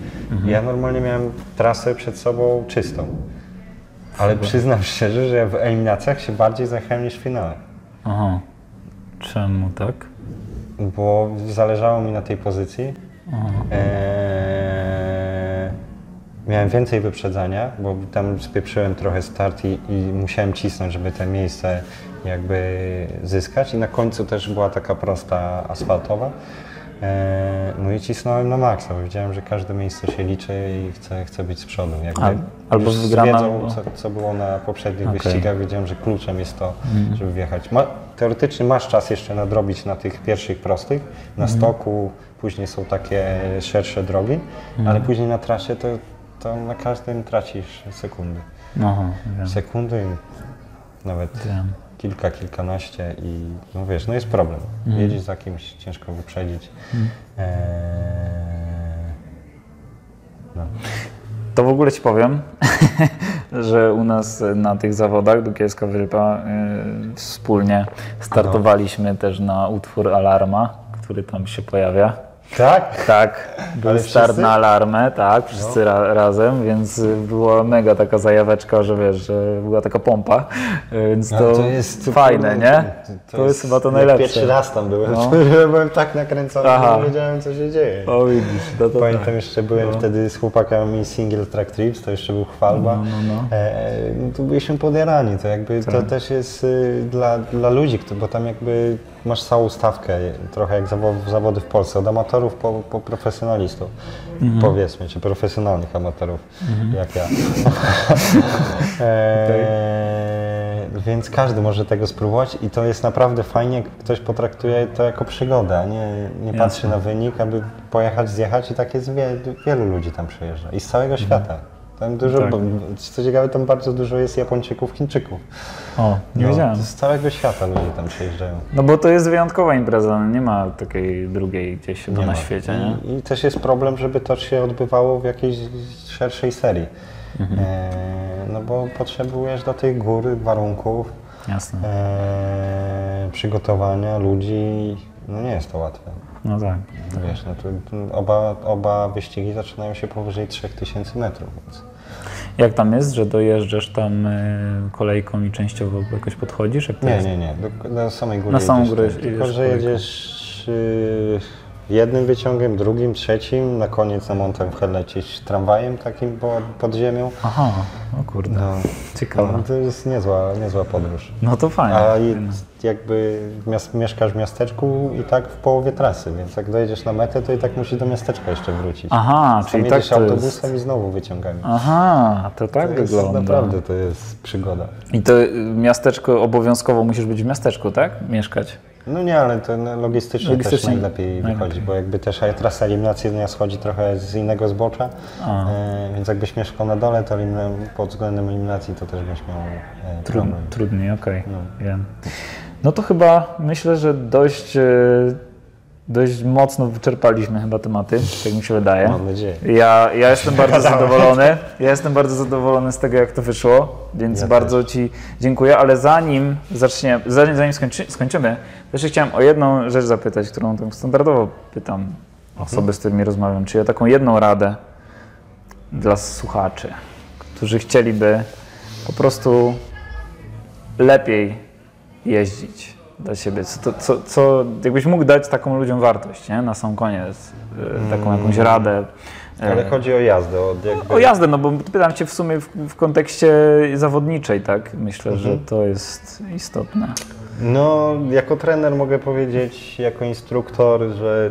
I ja normalnie miałem trasę przed sobą czystą. Ale przyznam szczerze, że w eliminacjach się bardziej zachęcałem niż w finale. Aha. Czemu tak? bo zależało mi na tej pozycji. Eee, miałem więcej wyprzedzania, bo tam spieprzyłem trochę start i, i musiałem cisnąć, żeby te miejsce jakby zyskać. I na końcu też była taka prosta asfaltowa. Eee, no i cisnąłem na maksa, bo wiedziałem, że każde miejsce się liczy i chcę, chcę być z przodu. Jakby A- albo z wiedzą, co, co było na poprzednich Okej. wyścigach, wiedziałem, że kluczem jest to, żeby wjechać. Ma, teoretycznie masz czas jeszcze nadrobić na tych pierwszych prostych, na stoku, później są takie szersze drogi, ale później na trasie to, to na każdym tracisz sekundy. Aha, wiem. Sekundy, nawet wiem. Kilka, kilkanaście i no wiesz, no jest problem. Jedziesz za kimś, ciężko wyprzedzić. Eee, no. To w ogóle ci powiem, że u nas na tych zawodach Dukielska Wyrypa y, wspólnie startowaliśmy też na utwór Alarma, który tam się pojawia. Tak? Tak, był start? No. na alarmę, tak, wszyscy ra razem, więc była mega taka zajaweczka, że wiesz, że była taka pompa, y, więc No, to, fajne, kurde, nie? To, jest chyba to najlepsze. Pierwszy raz tam byłem, No. to byłem tak nakręcony, Aha. że nie wiedziałem co się dzieje. O widzisz, no to Pamiętam tak. jeszcze byłem wtedy z chłopakami single track trips, to jeszcze był chwalba. No, no, no. E, no to byliśmy podjarani, to jakby to też jest y, dla, dla ludzi, kto- bo tam jakby masz całą stawkę, trochę jak zawo- zawody w Polsce, od amatorów po, po profesjonalistów, Mhm. powiedzmy, czy profesjonalnych amatorów, jak ja. e, Więc każdy może tego spróbować i to jest naprawdę fajnie, jak ktoś potraktuje to jako przygodę, a nie, nie patrzy na wynik, aby pojechać, zjechać i tak jest wie, wielu ludzi tam przyjeżdża i z całego świata. Tam dużo, Tak. bo, co ciekawe, tam bardzo dużo jest Japończyków, Chińczyków. O, nie No, wiedziałem. z całego świata ludzie tam przyjeżdżają. No bo to jest wyjątkowa impreza, no nie ma takiej drugiej gdzieś Nie na ma. świecie, nie? I, I też jest problem, żeby to się odbywało w jakiejś szerszej serii. Mhm. E, no bo potrzebujesz do tej góry warunków, Jasne. e, przygotowania ludzi. No nie jest to łatwe. No tak. Wiesz, no to oba, oba wyścigi zaczynają się powyżej 3000 metrów. Więc Jak tam jest, że dojeżdżasz tam y, kolejką i częściowo jakoś podchodzisz? Jak nie, nie, nie. Do, do samej góry Na samą górę. Tylko, że jedziesz y, jednym wyciągiem, drugim, trzecim. Na koniec na Montem w lecieć tramwajem takim po, pod ziemią. Aha, o kurde. No, Ciekawe. no, to jest niezła, niezła podróż. No to fajnie. A i jakby mieszkasz w miasteczku i tak w połowie trasy, więc jak dojedziesz na metę, to i tak musisz do miasteczka jeszcze wrócić. Aha, Tam czyli tak to autobusem jest. i znowu wyciągami. Aha, to tak to jest, wygląda. naprawdę to jest przygoda. I to miasteczko obowiązkowo musisz być w miasteczku, tak? Mieszkać. No nie, ale to no, logistycznie, Logistycznie też najlepiej, najlepiej. wychodzi, bo jakby też trasa eliminacyjna schodzi trochę z innego zbocza, A. e, więc jakbyś mieszkał na dole, to pod względem eliminacji to też byś miał e, Trud, trudniej, okej. No. Wiem. No to chyba myślę, że dość, y, dość mocno wyczerpaliśmy chyba tematy, tak mi się wydaje. Mam nadzieję. Ja, ja jestem bardzo zadowolony. Ja jestem bardzo zadowolony z tego, jak to wyszło, więc Ja bardzo Ci dziękuję. Ale zanim zaczniemy, zanim, zanim skończy, skończymy, jeszcze chciałem o jedną rzecz zapytać, którą tam standardowo pytam osoby, z którymi rozmawiam. Czy ja taką jedną radę dla słuchaczy, którzy chcieliby po prostu lepiej jeździć dla siebie? Co, co, co jakbyś mógł dać taką ludziom wartość, nie? Na sam koniec, e, taką jakąś radę. e, Ale chodzi o jazdę, o jakby... o jazdę, no bo pytam Cię w sumie w, w kontekście zawodniczej, tak? Myślę, że Mhm. to jest istotne. No, jako trener mogę powiedzieć, jako instruktor, że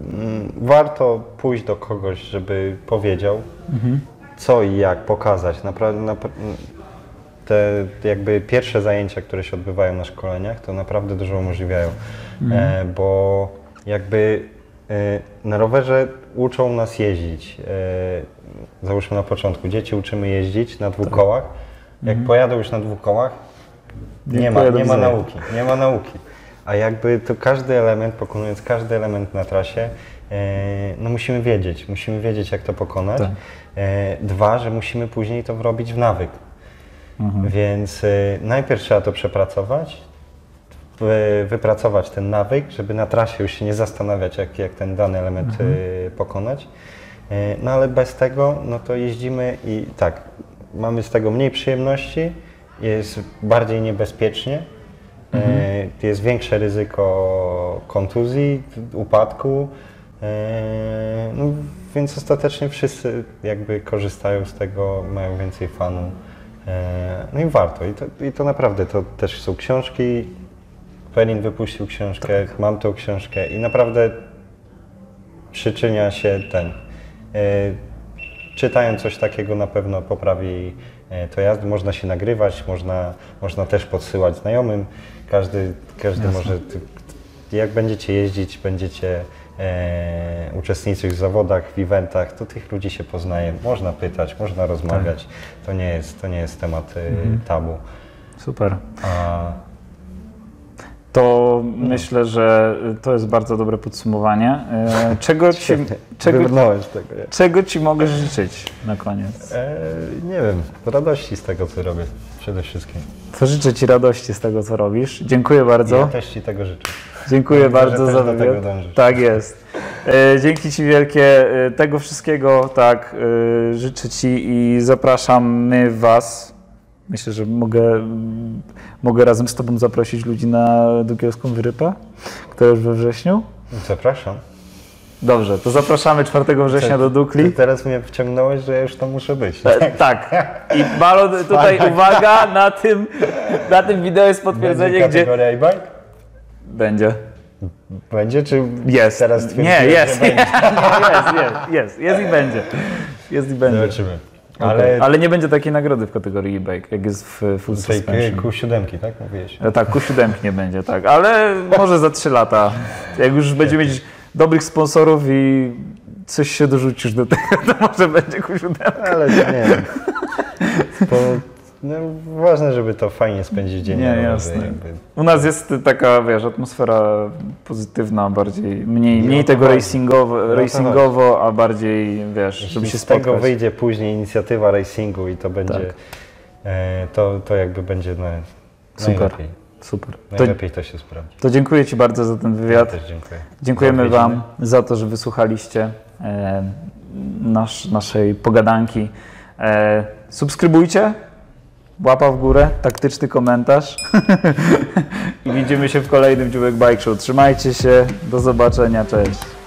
mm, warto pójść do kogoś, żeby powiedział, co i jak pokazać. Naprawdę, napra- te jakby pierwsze zajęcia, które się odbywają na szkoleniach, to naprawdę dużo umożliwiają, e, bo jakby e, na rowerze uczą nas jeździć. E, załóżmy na początku, dzieci uczymy jeździć na dwóch kołach. Jak pojadą już na dwóch kołach, nie ma, Dziękuję, do nie ma nauki, nie ma nauki. A jakby to każdy element, pokonując każdy element na trasie, no musimy wiedzieć, musimy wiedzieć jak to pokonać. Tak. Dwa, że musimy później to wrobić w nawyk. Więc e, najpierw trzeba to przepracować, wy- wypracować ten nawyk, żeby na trasie już się nie zastanawiać, jak, jak ten dany element e, pokonać. E, No ale bez tego, no to jeździmy i tak, mamy z tego mniej przyjemności, jest bardziej niebezpiecznie, e, jest większe ryzyko kontuzji, upadku, e, no, więc ostatecznie wszyscy jakby korzystają z tego, mają więcej fanu. E, No i warto. I to, I to naprawdę, to też są książki. Perin wypuścił książkę, mam tą książkę i naprawdę przyczynia się ten. E, czytając coś takiego na pewno poprawi e, to jazdy. Można się nagrywać, można, można też podsyłać znajomym. Każdy, każdy może. Jak będziecie jeździć, będziecie e, uczestniczyć w zawodach, w eventach, to tych ludzi się poznaje. Można pytać, można rozmawiać. To, nie jest, to nie jest temat e, tabu. Super. A, To myślę, że to jest bardzo dobre podsumowanie. E, Czego ci, czego, tego. nie? czego ci mogę życzyć na koniec? E, nie wiem, radości z tego, co robię przede wszystkim. To życzę ci radości z tego, co robisz. Dziękuję bardzo. Ja też Ci tego życzę. Dziękuję Myślę, bardzo za wywiad. Tak jest. E, dzięki Ci wielkie. E, tego wszystkiego tak e, życzę Ci i zapraszamy Was. Myślę, że mogę, mogę razem z Tobą zaprosić ludzi na Dukielską Wyrypę, która już we wrześniu. Zapraszam. Dobrze, to zapraszamy 4 września do Dukli. teraz mnie wciągnąłeś, że ja już tam muszę być. E, tak. I Balon, tutaj uwaga, na tym, na tym wideo jest potwierdzenie, Będzie gdzie e-bike? będzie. Będzie, czy Jest. teraz Nie, twierdziłeś, jest. jest, jest, jest, jest i będzie. Jest i będzie. Zobaczymy. Ale, Ale, Ale nie będzie takiej nagrody w kategorii e-bike, jak jest w full tej suspension. Q7, tak mówiłeś? E, Tak, Q7 nie będzie, tak. Ale może za 3 lata. Jak już będziemy mieć dobrych sponsorów i coś się dorzucisz do tego, to może będzie Q7. Ale nie wiem. No, ważne, żeby to fajnie spędzić dzień. Nie, jasne. jakby. U nas jest taka, wiesz, atmosfera pozytywna, bardziej, mniej, Nie mniej to tego chodzi. racingowo, to racingowo, a bardziej, wiesz, żeby się z tego wyjdzie później inicjatywa racingu i to będzie, Tak. e, to, to jakby będzie na, Super. najlepiej. Super. To, Najlepiej to się sprawdzi. to dziękuję Ci bardzo za ten Ja wywiad. też dziękuję. Dziękujemy. Wam za to, że wysłuchaliście e, nasz, naszej pogadanki. E, subskrybujcie, łapa w górę, taktyczny komentarz i widzimy się w kolejnym Dziubek Bike Show. Trzymajcie się, do zobaczenia, cześć.